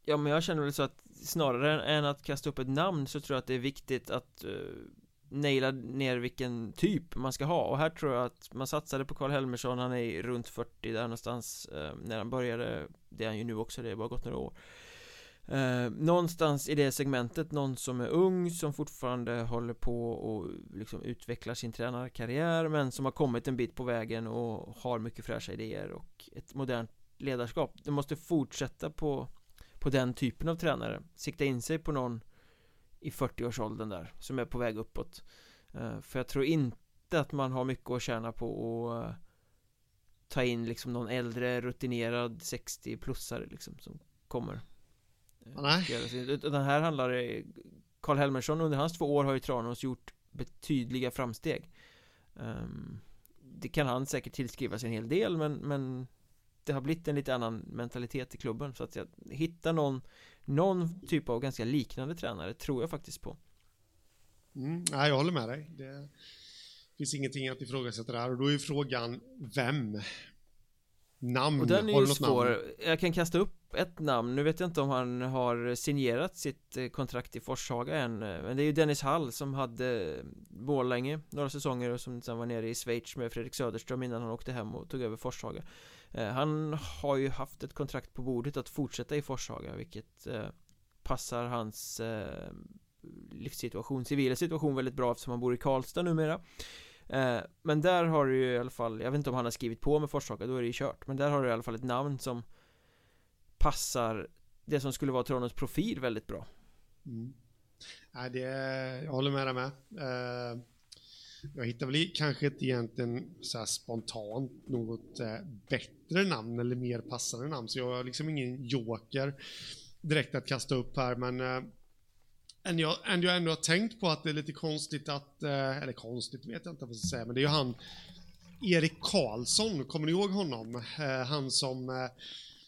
Ja men jag känner väl så att snarare än att kasta upp ett namn så tror jag att det är viktigt att uh, naila ner vilken typ man ska ha och här tror jag att man satsade på Karl Helmersson, han är runt 40 där någonstans uh, när han började, det är han ju nu också, det har bara gått några år Eh, någonstans i det segmentet, någon som är ung, som fortfarande håller på och liksom utvecklar sin tränarkarriär men som har kommit en bit på vägen och har mycket fräscha idéer och ett modernt ledarskap. Det måste fortsätta på, på den typen av tränare, sikta in sig på någon i 40-årsåldern där, som är på väg uppåt. Eh, för jag tror inte att man har mycket att tjäna på att eh, ta in liksom någon äldre rutinerad 60-plussare liksom som kommer Nej. Utan här handlar det Karl Helmersson under hans två år har ju Tranås gjort betydliga framsteg um, Det kan han säkert tillskriva sig en hel del men, men Det har blivit en lite annan mentalitet i klubben så att jag hittar någon Någon typ av ganska liknande tränare tror jag faktiskt på mm, Nej, jag håller med dig Det finns ingenting att ifrågasätta där och då är frågan Vem? Namn? Och den är ju svår namn? Jag kan kasta upp ett namn, nu vet jag inte om han har signerat sitt eh, kontrakt i Forshaga än eh, Men det är ju Dennis Hall som hade eh, Borlänge några säsonger och som sen var nere i Schweiz med Fredrik Söderström innan han åkte hem och tog över Forshaga. Han har ju haft ett kontrakt på bordet att fortsätta i Forshaga vilket passar hans livssituation, civila situation väldigt bra eftersom han bor i Karlstad numera. Men där har du ju i alla fall, jag vet inte om han har skrivit på med Forshaga, då är det ju kört Men där har du i alla fall ett namn som passar det som skulle vara Tranås profil väldigt bra. Mm. Ja, det, jag håller med dig med. Uh, jag hittar väl kanske inte egentligen så här spontant något uh, bättre namn eller mer passande namn, så jag har liksom ingen joker direkt att kasta upp här, men eh, uh, än jag, än jag ändå har tänkt på att det är lite konstigt att, eller konstigt vet jag inte vad jag ska säga, men det är ju han Erik Karlsson, kommer ni ihåg honom? Han som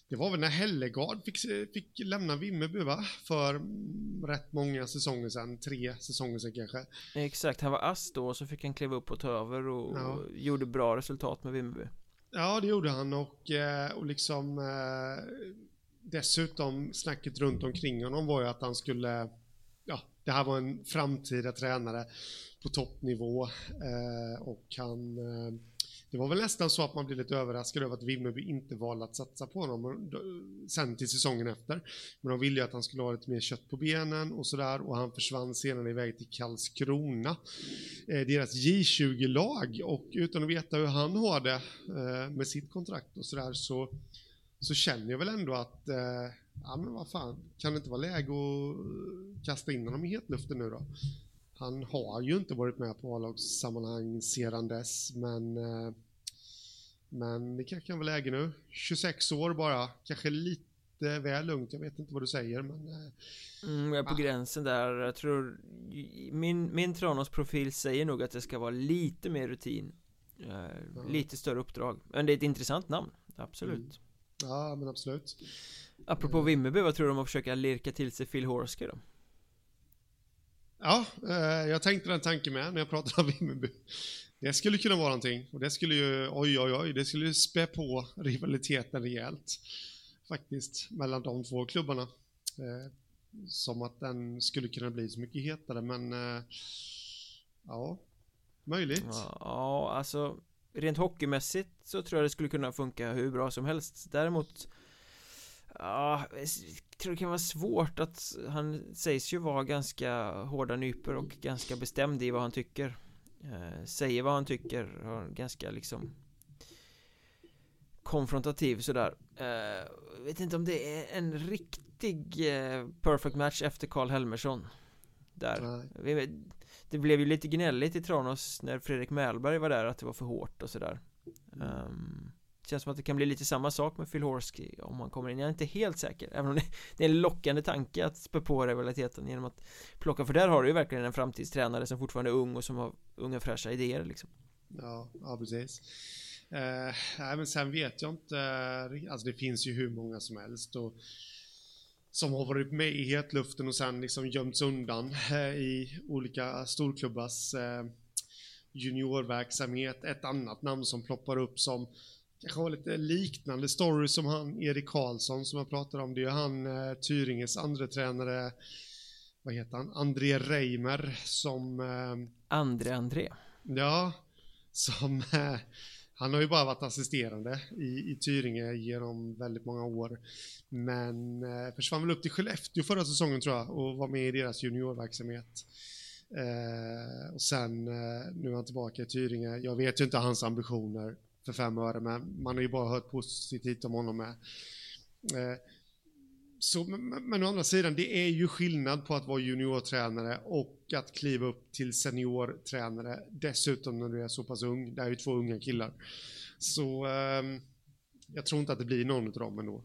det var väl när Hellegard fick, fick lämna Vimmerby va? För rätt många säsonger sedan, tre säsonger sedan kanske. Exakt, han var ass då och så fick han kliva upp och ta över och, ja. gjorde bra resultat med Vimmerby. Ja, det gjorde han och, eh, och liksom eh, dessutom snacket runt omkring honom var ju att han skulle, ja, det här var en framtida tränare på toppnivå eh, och han det var väl nästan så att man blev lite överraskad över att Vimmerby inte valde att satsa på honom eh, sen till säsongen efter. Men de ville ju att han skulle ha lite mer kött på benen och sådär och han försvann senare iväg till Karlskrona, eh, deras J20-lag och utan att veta hur han har det eh, med sitt kontrakt och sådär så, så känner jag väl ändå att eh, ja men vad fan, kan det inte vara läge att eh, kasta in honom i hetluften nu då? Han har ju inte varit med på A-lagssammanhang sedan dess, men eh, men det kanske kan vara läge nu. 26 år bara, kanske lite väl lugnt. Jag vet inte vad du säger, men... Eh, mm, jag är på ah. gränsen där. Jag tror... Min, min Tranås-profil säger nog att det ska vara lite mer rutin. Mm. Lite större uppdrag. Men det är ett intressant namn, absolut. Mm. Ja, men absolut. Apropå mm. Vimmerby, vad tror du om att försöka lirka till sig Phil Horske då? Ja, eh, jag tänkte den tanken med när jag pratade om Vimmerby. Det skulle kunna vara någonting och det skulle ju, oj oj oj, det skulle ju spä på rivaliteten rejält. Faktiskt, mellan de två klubbarna. Eh, som att den skulle kunna bli så mycket hetare, men eh, ja, möjligt. Ja, alltså rent hockeymässigt så tror jag det skulle kunna funka hur bra som helst. Däremot Ja, jag tror det kan vara svårt att han sägs ju vara ganska hårda nyper och ganska bestämd i vad han tycker Säger vad han tycker och ganska liksom Konfrontativ sådär. Eh, Vet inte om det är en riktig eh, perfect match efter Karl Helmersson Där. Nej. Det blev ju lite gnälligt i Tranås när Fredrik Mälberg var där att det var för hårt och sådär. Um, Känns som att det kan bli lite samma sak med Phil Horsky om han kommer in. Jag är inte helt säker Även om det, det är en lockande tanke att spä på rivaliteten genom att plocka För där har du ju verkligen en framtidstränare som fortfarande är ung och som har unga fräscha idéer liksom. Ja, ja precis. Eh, Nej men sen vet jag inte eh, Alltså det finns ju hur många som helst och som har varit med i hetluften och sen liksom gömts undan eh, i olika storklubbars eh, juniorverksamhet. Ett annat namn som ploppar upp som kanske har lite liknande story som han Erik Karlsson som jag pratade om. Det är ju han eh, Tyringes andra tränare vad heter han? André Reimer som... Eh, André André? Ja, som... Eh, han har ju bara varit assisterande i, i Tyringe genom väldigt många år. Men eh, försvann väl upp till Skellefteå förra säsongen tror jag och var med i deras juniorverksamhet. Eh, och sen eh, nu är han tillbaka i Tyringe. Jag vet ju inte hans ambitioner för fem öre, men man har ju bara hört positivt om honom med. Eh, så, men å andra sidan, det är ju skillnad på att vara juniortränare och att kliva upp till seniortränare. Dessutom när du är så pass ung. Det är ju två unga killar. Så eh, jag tror inte att det blir någon av dem ändå.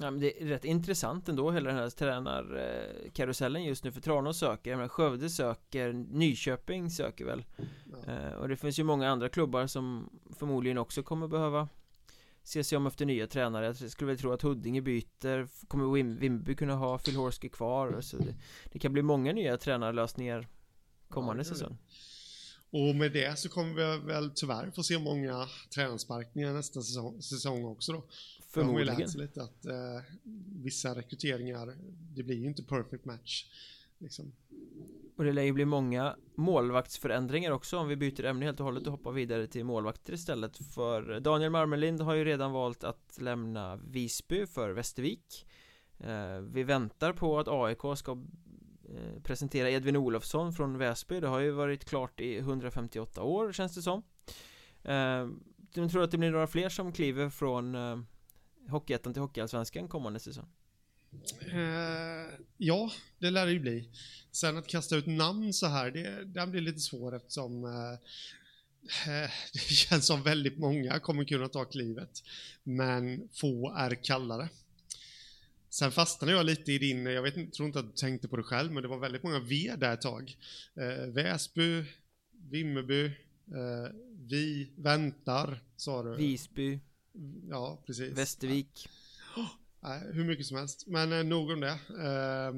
Ja, men det är rätt intressant ändå hela den här tränarkarusellen just nu för Tranås söker, men Skövde söker, Nyköping söker väl. Ja. eh, Och det finns ju många andra klubbar som förmodligen också kommer behöva se sig om efter nya tränare. Jag skulle väl tro att Huddinge byter Kommer Wim Wimby kunna ha Phil Horsky kvar? Så det, det, kan bli många nya tränarlösningar kommande ja, säsong. Och med det så kommer vi väl tyvärr få se många tränarsparkningar nästa säsong, säsong också då Förmodligen. Jag lite att eh, vissa rekryteringar, det blir ju inte perfect match. Liksom. Och det lär ju bli många målvaktsförändringar också om vi byter ämne helt och hållet och hoppar vidare till målvakter istället För Daniel Marmelind har ju redan valt att lämna Visby för Västervik eh, Vi väntar på att AIK ska eh, presentera Edvin Olofsson från Väsby Det har ju varit klart i 158 år känns det som eh, Du tror att det blir några fler som kliver från Hockeyettan till Hockeyallsvenskan kommande säsong? Uh, ja, det lär det ju bli. Sen att kasta ut namn så här, det, det blir lite svårt eftersom uh, det känns som väldigt många kommer kunna ta klivet. Men få är kallare. Sen fastnade jag lite i din, jag vet, tror inte att du tänkte på det själv, men det var väldigt många V där ett tag. Uh, Väsby, Vimmerby, Vi väntar, sa du. Visby. Ja, precis. Västervik. Ja. hur mycket som helst. Men eh, nog om det. Uh,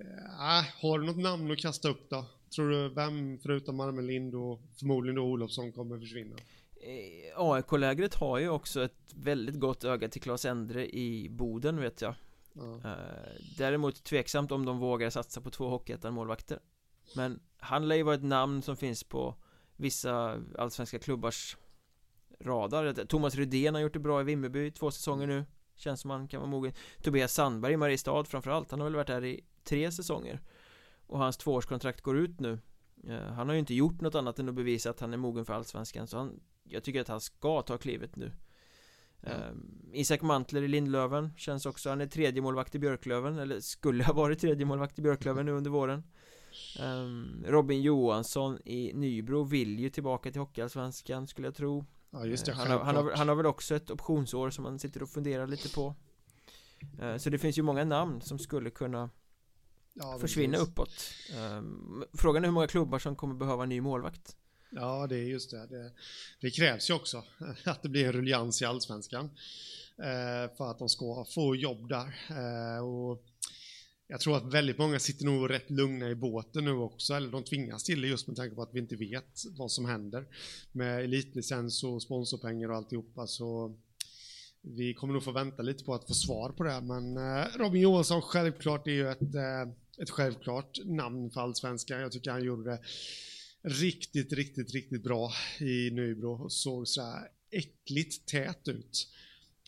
uh, har du något namn att kasta upp då? Tror du vem förutom Marmelind och förmodligen då Olofsson kommer försvinna? Eh, AIK-lägret har ju också ett väldigt gott öga till Claes Endre i Boden vet jag ja. Däremot tveksamt om de vågar satsa på två Hockeyettan-målvakter Men han lär ju vara ett namn som finns på vissa allsvenska klubbars radar. Thomas Rydén har gjort det bra i Vimmerby två säsonger nu. Känns som han kan vara mogen. Tobias Sandberg i Mariestad framförallt Han har väl varit där i tre säsonger. Och hans tvåårskontrakt går ut nu. Eh, Han har ju inte gjort något annat än att bevisa att han är mogen för Allsvenskan Så han Jag tycker att han ska ta klivet nu. Mm. Isak Mantler i Lindlöven Känns också, han är tredje målvakt i Björklöven Eller skulle ha varit tredje målvakt i Björklöven nu under våren. Um, Robin Johansson i Nybro vill ju tillbaka till Hockeyallsvenskan skulle jag tro Ja, just det, han har, han, har, han har väl också ett optionsår som man sitter och funderar lite på eh, Så det finns ju många namn som skulle kunna ja, försvinna precis. uppåt ehm, Frågan är hur många klubbar som kommer behöva en ny målvakt Ja, det är just det. det. Det, krävs ju också att det blir en ruljans i allsvenskan eh, för att de ska få jobb där. Eh, och jag tror att väldigt många sitter nog rätt lugna i båten nu också, eller de tvingas till det just med tanke på att vi inte vet vad som händer med elitlicens och sponsorpengar och alltihopa. Så vi kommer nog få vänta lite på att få svar på det, men eh, Robin Johansson självklart är ju ett, eh, ett självklart namn för allsvenskan. Jag tycker han gjorde det riktigt, riktigt, riktigt bra i Nybro och såg så här äckligt tät ut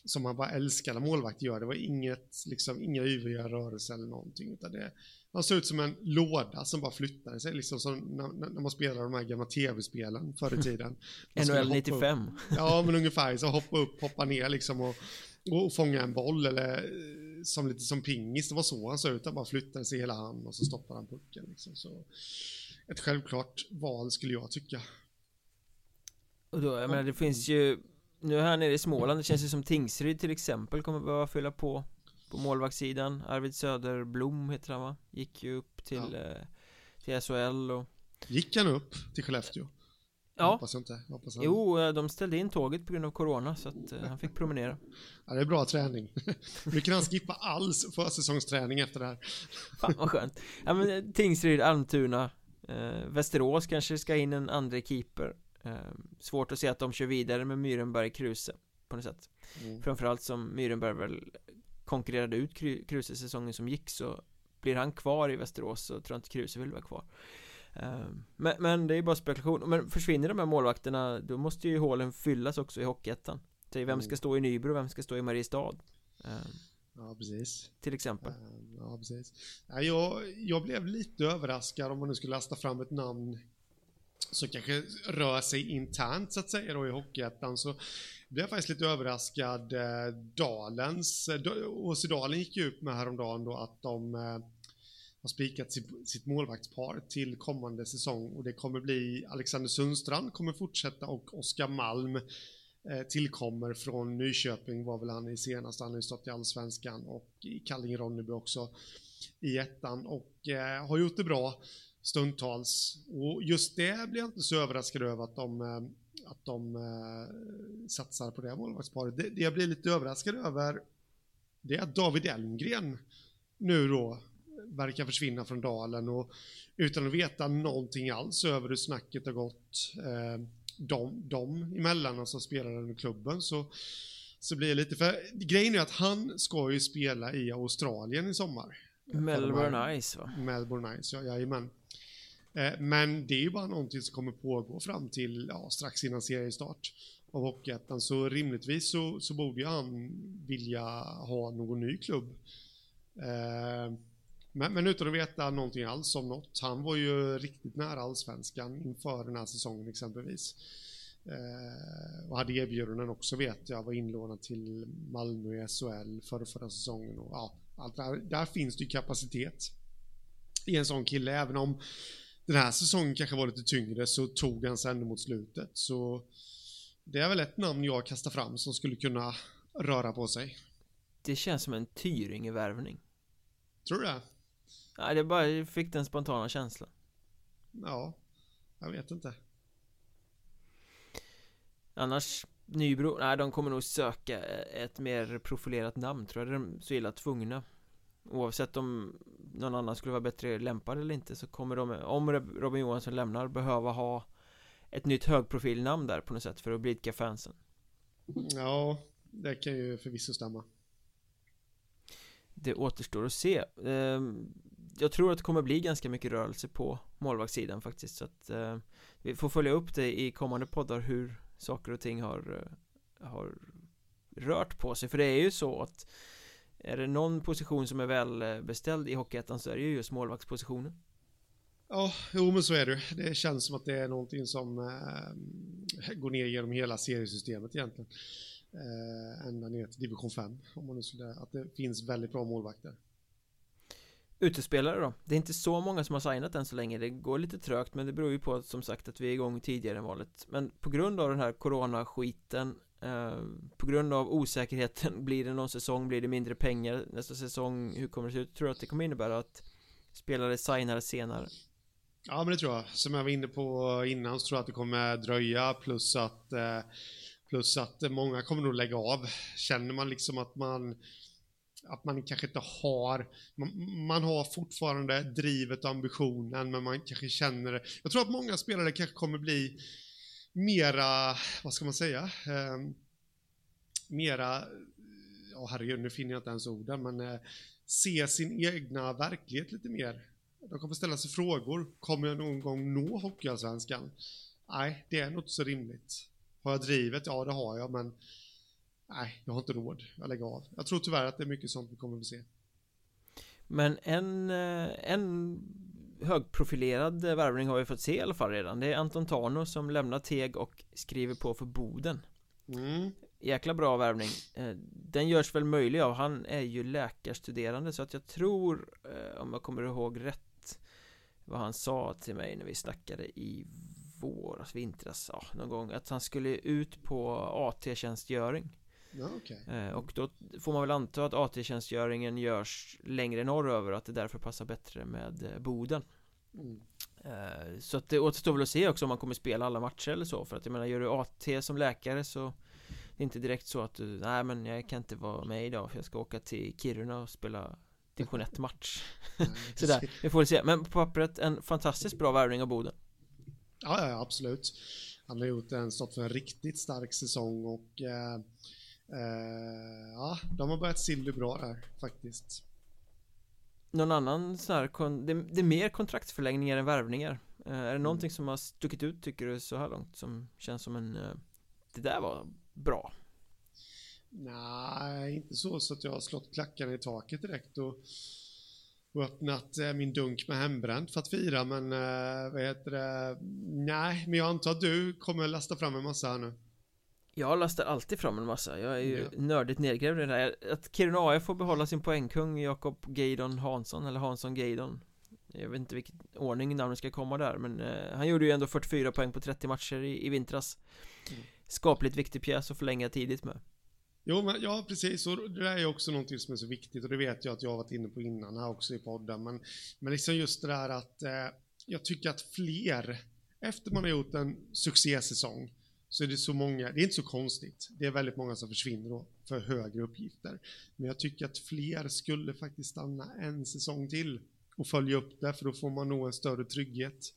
som man bara älskar när målvakter gör. Det var inget, liksom, inga yviga rörelser eller någonting. Utan det, han såg ut som en låda som bara flyttade sig, liksom som när, när man spelade de här gamla tv-spelen förr i tiden. NHL 95. Ja, men ungefär så hoppa upp, hoppa ner liksom och, och fånga en boll eller eh, som lite som pingis. Det var så han såg ut, han bara flyttade sig hela hand och så stoppade han pucken. Liksom. Så ett självklart val skulle jag tycka. Och då, jag menar det finns ju Nu här nere i Småland, det känns ju som Tingsryd till exempel kommer behöva fylla på På målvaktssidan. Arvid Söderblom heter han va? Gick ju upp till, ja. eh, till SHL och Gick han upp till Skellefteå? Ja. Hoppas jag inte Hoppas han... Jo, eh, de ställde in tåget på grund av Corona så att eh, han fick promenera. Ja, det är bra träning. Nu kan han skippa all försäsongsträning efter det här. Fan vad skönt. Ja men eh, Tingsryd, Almtuna eh, Västerås kanske ska in en andra keeper Svårt att se att de kör vidare med Myrenberg Kruse På något sätt. Mm. Framförallt som Myrenberg väl konkurrerade ut Kruse säsongen som gick så Blir han kvar i Västerås så tror jag inte Kruse vill vara kvar. Ehm, men, men, det är bara spekulation, men försvinner de här målvakterna Då måste ju hålen fyllas också i Hockeyettan. Vem ska mm. stå i Nybro, vem ska stå i Mariestad? Ehm, ja, precis. Till exempel. Ehm, Ja, precis. Jag, jag blev lite överraskad om man nu skulle lasta fram ett namn som kanske rör sig internt så att säga då i Hockeyettan. Så blev jag faktiskt lite överraskad eh, Dalens, eh, HC Dalen gick ju ut med häromdagen då att de eh, har spikat sitt, målvaktspar till kommande säsong. Och det kommer bli Alexander Sundstrand kommer fortsätta och Oskar Malm tillkommer från Nyköping var väl han i senaste, han har ju stått i Allsvenskan och i Kallinge-Ronneby också i ettan. Och har gjort det bra stundtals. Och just det blir jag inte så överraskad över att de, eh, att de eh, satsar på det målvaktsparet. Det, det jag blir lite överraskad över det är att David Elmgren nu då verkar försvinna från dalen och utan att veta någonting alls över hur snacket har gått eh, de, de emellan, alltså spelaren i klubben, så, så blir det lite, för grejen är att han ska ju spela i Australien i sommar. Melbourne Ice va? Melbourne Ice, ja, jajamän. Eh, men det är ju bara någonting som kommer pågå fram till ja, strax innan seriestart av Hockeyettan, så rimligtvis så, så borde ju han vilja ha någon ny klubb. Eh, men, men, utan att veta någonting alls om något. Han var ju riktigt nära allsvenskan inför den här säsongen exempelvis. Eh, och hade erbjudanden också vet jag, var inlånad till Malmö i SHL för förra säsongen. Och, ja, allt där, där finns det ju kapacitet i en sån kille. Även om den här säsongen kanske var lite tyngre så tog han sig ändå mot slutet. Så det är väl ett namn jag kastar fram som skulle kunna röra på sig. Det känns som en Tyringe-värvning. Tror du det? Nej, det bara fick den spontana känslan. Ja, jag vet inte. Annars, Nybro, nej de kommer nog söka ett mer profilerat namn tror jag, de är så illa tvungna Oavsett om någon annan skulle vara bättre lämpad eller inte så kommer de, om Robin Johansson lämnar, behöva ha ett nytt högprofilnamn där på något sätt för att blidka fansen. Ja, det kan ju förvisso stämma. Det återstår att se. Ehm, jag tror att det kommer bli ganska mycket rörelse på målvaktssidan faktiskt så att eh, vi får följa upp det i kommande poddar hur saker och ting har, eh, har rört på sig. För det är ju så att är det någon position som är väl eh, beställd i Hockeyettan så är det ju just målvaktspositionen Ja, jo men så är det. Det känns som att det är någonting som eh, går ner genom hela seriesystemet egentligen. Eh, ända ner till division 5. Om man nu skulle, att det finns väldigt bra målvakter. Utespelare då? Det är inte så många som har signat än så länge Det går lite trögt men det beror ju på som sagt att vi är igång tidigare än valet Men på grund av den här coronaskiten Eh, på grund av osäkerheten Blir det någon säsong? Blir det mindre pengar nästa säsong? Hur kommer det se ut? Tror du att det kommer innebära att Spelare signar senare? Ja men det tror jag Som jag var inne på innan så tror jag att det kommer dröja plus att eh, Plus att många kommer nog lägga av Känner man liksom att man att man kanske inte har, man, man, har fortfarande drivet och ambitionen men man kanske känner det. Jag tror att många spelare kanske kommer bli mera, vad ska man säga, eh, mera, ja oh, herregud nu finner jag inte ens orden men eh, se sin egna verklighet lite mer. De kommer ställa sig frågor, kommer jag någon gång nå Hockeyallsvenskan? Nej, det är nog inte så rimligt. Har jag drivet? Ja, det har jag, men nej, jag har inte råd, jag lägger av. Jag tror tyvärr att det är mycket sånt vi kommer att se. Men en, eh, en högprofilerad värvning har vi fått se i alla fall redan. Det är Anton Tarno som lämnar Teg och skriver på för Boden. Mm. Jäkla bra värvning. Eh, den görs väl möjlig av, han är ju läkarstuderande så att jag tror, eh, om jag kommer ihåg rätt, vad han sa till mig när vi snackade i våras, vintras, ja, någon gång att han skulle ut på AT-tjänstgöring Ja, okej. Eh, Och då får man väl anta att AT-tjänstgöringen görs längre norröver och att det därför passar bättre med eh, Boden Mm. Eh, Så att det återstår väl att se också om man kommer spela alla matcher eller så För att jag menar, gör du AT som läkare så Det är inte direkt så att du, nej men jag kan inte vara med idag för jag ska åka till Kiruna och spela division 1 match Sådär, vi får väl se Men på pappret en fantastiskt bra värvning av Boden Ja, ja, absolut. Han har gjort en, stått för en riktigt stark säsong och eh, eh, ja, de har börjat silver bra där faktiskt. Någon annan sån här, det, det är mer kontraktsförlängningar än värvningar Eh, Är det någonting som har stuckit ut tycker du så här långt som känns som en eh, Det där var bra Nej, inte så så att jag har slått klackarna i taket direkt och, och öppnat eh, min dunk med hembränt för att fira, men eh, vad heter det? Nej, men jag antar att du kommer lasta fram en massa här nu. Jag lastar alltid fram en massa, jag är ju Ja. nördigt nedgrävd i det här Att Kiruna AF får behålla sin poängkung Jakob Geidon Hansson, eller Hansson Geidon Jag vet inte vilken ordning namnet ska komma där men eh, han gjorde ju ändå 44 poäng på 30 matcher i, i vintras Mm. Skapligt viktig pjäs att förlänga tidigt med Jo, men, ja precis. Och det där är också någonting som är så viktigt och det vet jag att jag har varit inne på innan här också i podden. Men, men liksom just det där att eh, jag tycker att fler, efter man har gjort en succésäsong, så är det så många, det är inte så konstigt, det är väldigt många som försvinner då för högre uppgifter. Men jag tycker att fler skulle faktiskt stanna en säsong till och följa upp det, för då får man nog en större trygghet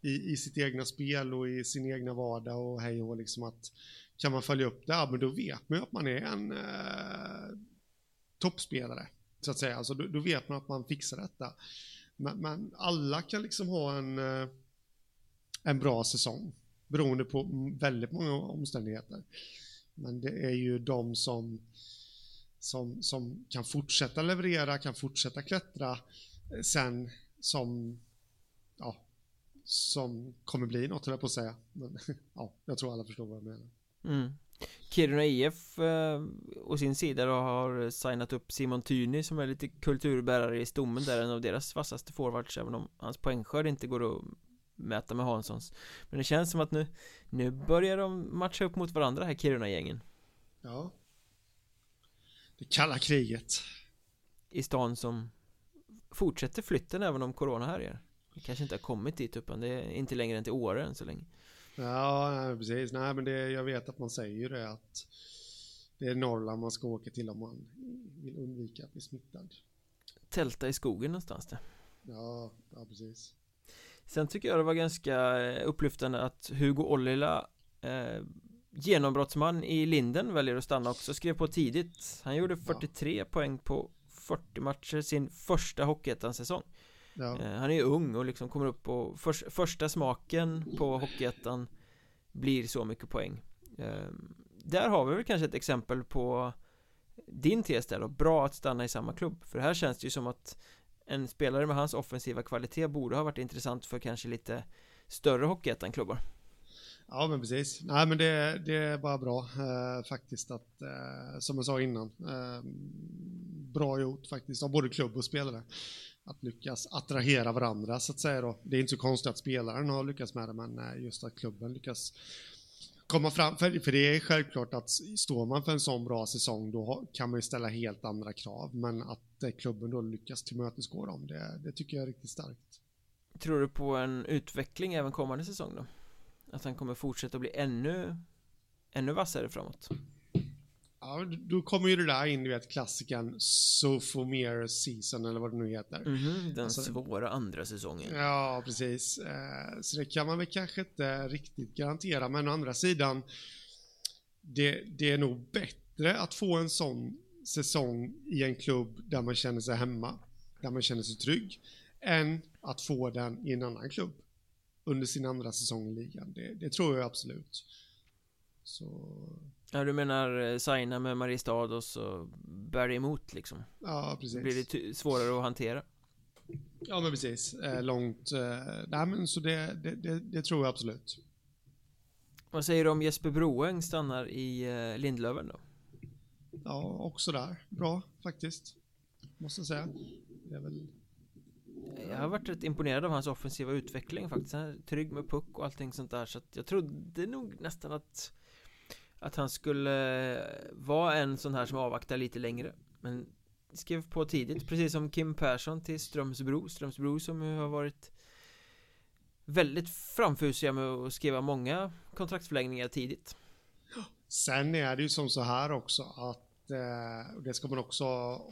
i, i sitt egna spel och i sin egna vardag och hej och liksom att kan man följa upp det, ja men då vet man ju att man är en eh, toppspelare, så att säga. Alltså då, då vet man att man fixar detta. Men, men alla kan liksom ha en, eh, en bra säsong, beroende på väldigt många omständigheter. Men det är ju de som, som, som kan fortsätta leverera, kan fortsätta klättra eh, sen som, ja, som kommer bli något, höll jag på att säga. Men ja, jag tror alla förstår vad jag menar. mm. Kiruna IF eh, å sin sida då har signat upp Simon Tyni som är lite kulturbärare i stommen där, en av deras vassaste forwards även om hans poängskörd inte går att mäta med Hanssons Men det känns som att nu, nu börjar de matcha upp mot varandra här Kiruna-gängen Ja. Det kalla kriget. I stan som fortsätter flytten även om corona härjar Det kanske inte har kommit dit utan det är inte längre än till Åre än så länge Ja, nej, precis. Nej, men det, jag vet att man säger ju det att det är Norrland man ska åka till om man vill undvika att bli smittad. Tälta i skogen någonstans där Ja, ja precis. Sen tycker jag det var ganska eh, upplyftande att Hugo Ollila eh, Genombrottsman i Linden väljer att stanna också, skrev på tidigt. Han gjorde 43 poäng på 40 matcher sin första Hockeyettan-säsong. Ja, eh, Han är ju ung och liksom kommer upp på förs- första smaken på Hockeyettan Blir så mycket poäng. Eh, Där har vi väl kanske ett exempel på Din tes där då, bra att stanna i samma klubb. För här känns det ju som att en spelare med hans offensiva kvalitet borde ha varit intressant för kanske lite Större Hockeyettan-klubbar ja men precis. Nej, men det, det är bara bra eh, faktiskt att, eh, som jag sa innan, eh, bra gjort faktiskt av både klubb och spelare. Att lyckas attrahera varandra så att säga då. Det är inte så konstigt att spelaren har lyckats med det, men eh, just att klubben lyckas komma fram. För, för det är självklart att står man för en sån bra säsong då kan man ju ställa helt andra krav. Men att eh, klubben då lyckas tillmötesgå dem, det, det tycker jag är riktigt starkt. Tror du på en utveckling även kommande säsong då? Att han kommer fortsätta bli ännu Ännu vassare framåt Ja, då kommer ju det där in, du vet klassikern Sophomore season eller vad det nu heter. Mhm, Den Alltså- svåra andra säsongen Ja, precis. Eh, Så det kan man väl kanske inte riktigt garantera, men å andra sidan, det, det är nog bättre att få en sån säsong i en klubb där man känner sig hemma, där man känner sig trygg, än att få den i en annan klubb under sin andra säsong i ligan. Det, det tror jag absolut. Så, Ja du menar eh, signa med Mariestad och så bär det emot liksom ja precis. blir det svårare att hantera Ja, men precis. Eh, långt. Eh, nej, men så det, det, det, det tror jag absolut. Vad säger du om Jesper Broeng stannar i eh, Lindlöven då? Ja, också där. Bra faktiskt. Måste jag säga. Det är väl... Ja, har varit rätt imponerad av hans offensiva utveckling faktiskt Han är trygg med puck och allting sånt där så att jag trodde nog nästan att att han skulle eh, vara en sån här som avvaktar lite längre. Men skrev på tidigt precis som Kim Persson till Strömsbro. Strömsbro som ju har varit Väldigt framfusiga med att skriva många kontraktsförlängningar tidigt. Sen är det ju som så här också att eh, det ska man också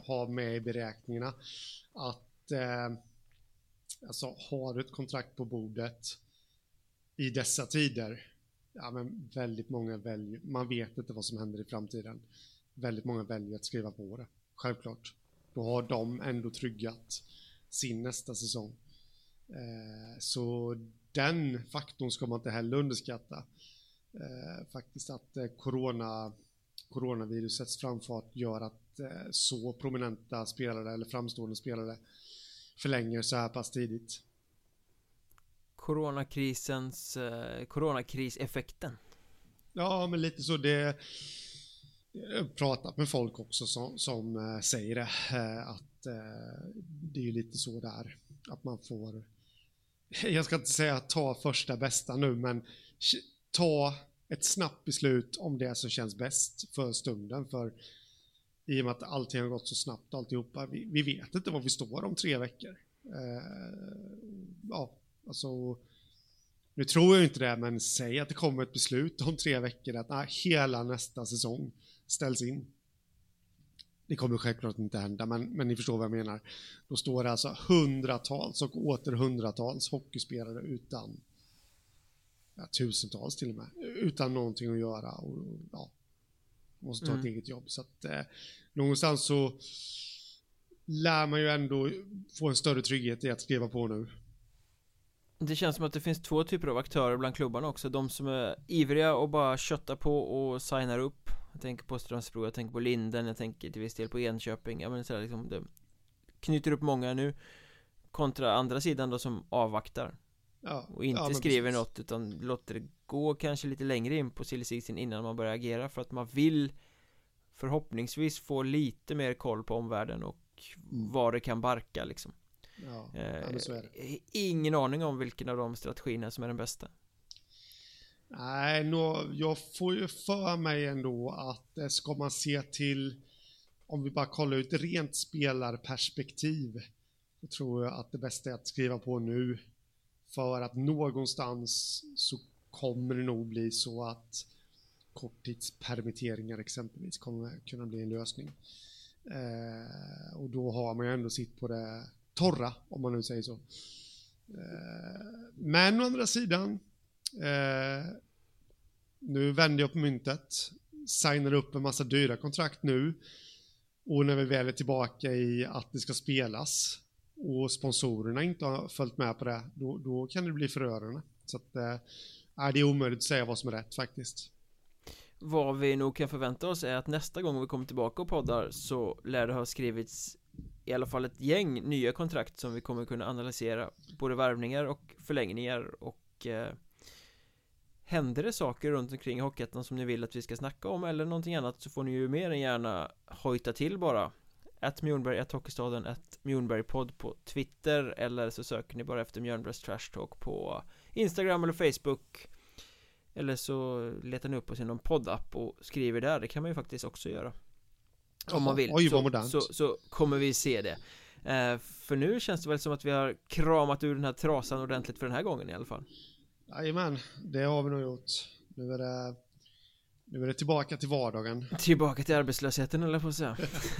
ha med i beräkningarna att eh, alltså har du ett kontrakt på bordet i dessa tider ja men väldigt många väljer, man vet inte vad som händer i framtiden. Väldigt många väljer att skriva på det självklart. Då har de ändå tryggat sin nästa säsong. Eh, så den faktorn ska man inte heller underskatta. Eh, faktiskt att eh, corona, coronavirusets framfart gör att eh, så prominenta spelare eller framstående spelare förlänger så här pass tidigt. Coronakrisens, eh, coronakriseffekten. Ja, men lite så det jag har pratat med folk också som, som eh, säger det, eh, att eh, det är ju lite så där, att man får, jag ska inte säga ta första bästa nu, men ta ett snabbt beslut om det som känns bäst för stunden. För i och med att allting har gått så snabbt alltihopa, vi, vi vet inte var vi står om tre veckor. Ja, alltså, nu tror jag inte det, men säg att det kommer ett beslut om tre veckor att nej, hela nästa säsong ställs in. Det kommer självklart inte hända, men, men ni förstår vad jag menar. Då står det alltså hundratals och åter hundratals hockeyspelare utan ja, tusentals till och med, utan någonting att göra och ja, måste ta mm. ett eget jobb. Så att eh, någonstans så lär man ju ändå få en större trygghet i att skriva på nu. Det känns som att det finns två typer av aktörer bland klubbarna också. De som är ivriga och bara köttar på och signar upp. Jag tänker på Strömsbro, jag tänker på Linden, jag tänker till viss del på Enköping. Ja men sådär liksom det Knyter upp många nu Kontra andra sidan då som avvaktar Ja, och inte ja, skriver precis. något utan låter det gå kanske lite längre in på silly innan man börjar agera för att man vill Förhoppningsvis få lite mer koll på omvärlden och mm. var det kan barka liksom ja, eh, så är det. Ingen aning om vilken av de strategierna som är den bästa Nej, nå, jag får ju för mig ändå att eh, ska man se till om vi bara kollar ut rent spelarperspektiv så tror jag att det bästa är att skriva på nu för att någonstans så kommer det nog bli så att korttidspermitteringar exempelvis kommer kunna bli en lösning. Eh, och då har man ju ändå sitt på det torra, om man nu säger så. Eh, men å andra sidan, eh, nu vänder jag på myntet, signar upp en massa dyra kontrakt nu och när vi väl är tillbaka i att det ska spelas och sponsorerna inte har följt med på det, då, då kan det bli förödande. Så att, äh, det är omöjligt att säga vad som är rätt faktiskt. Vad vi nog kan förvänta oss är att nästa gång vi kommer tillbaka och poddar så lär det ha skrivits i alla fall ett gäng nya kontrakt som vi kommer kunna analysera både värvningar och förlängningar och eh, Händer det saker runt omkring i Hockeyettan som ni vill att vi ska snacka om eller någonting annat så får ni ju mer än gärna hojta till bara. Att Mjornberg, att Hockeystaden, att Mjornbergpodd på Twitter eller så söker ni bara efter Mjörnbergs Trash Talk på Instagram eller Facebook. Eller så letar ni upp oss i någon poddapp och skriver där, det kan man ju faktiskt också göra. Om man vill, Oj, så, så, så, kommer vi se det eh, För nu känns det väl som att vi har kramat ur den här trasan ordentligt för den här gången i alla fall Jajamän, det har vi nog gjort Nu är det nu är det tillbaka till vardagen. Tillbaka till arbetslösheten eller på att säga.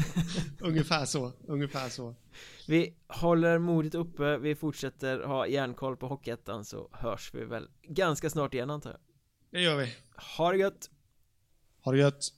ungefär så, ungefär så. Vi håller modet uppe, vi fortsätter ha järnkoll på Hockeyettan så hörs vi väl ganska snart igen antar jag. Det gör vi. Ha det gött! Ha det gött!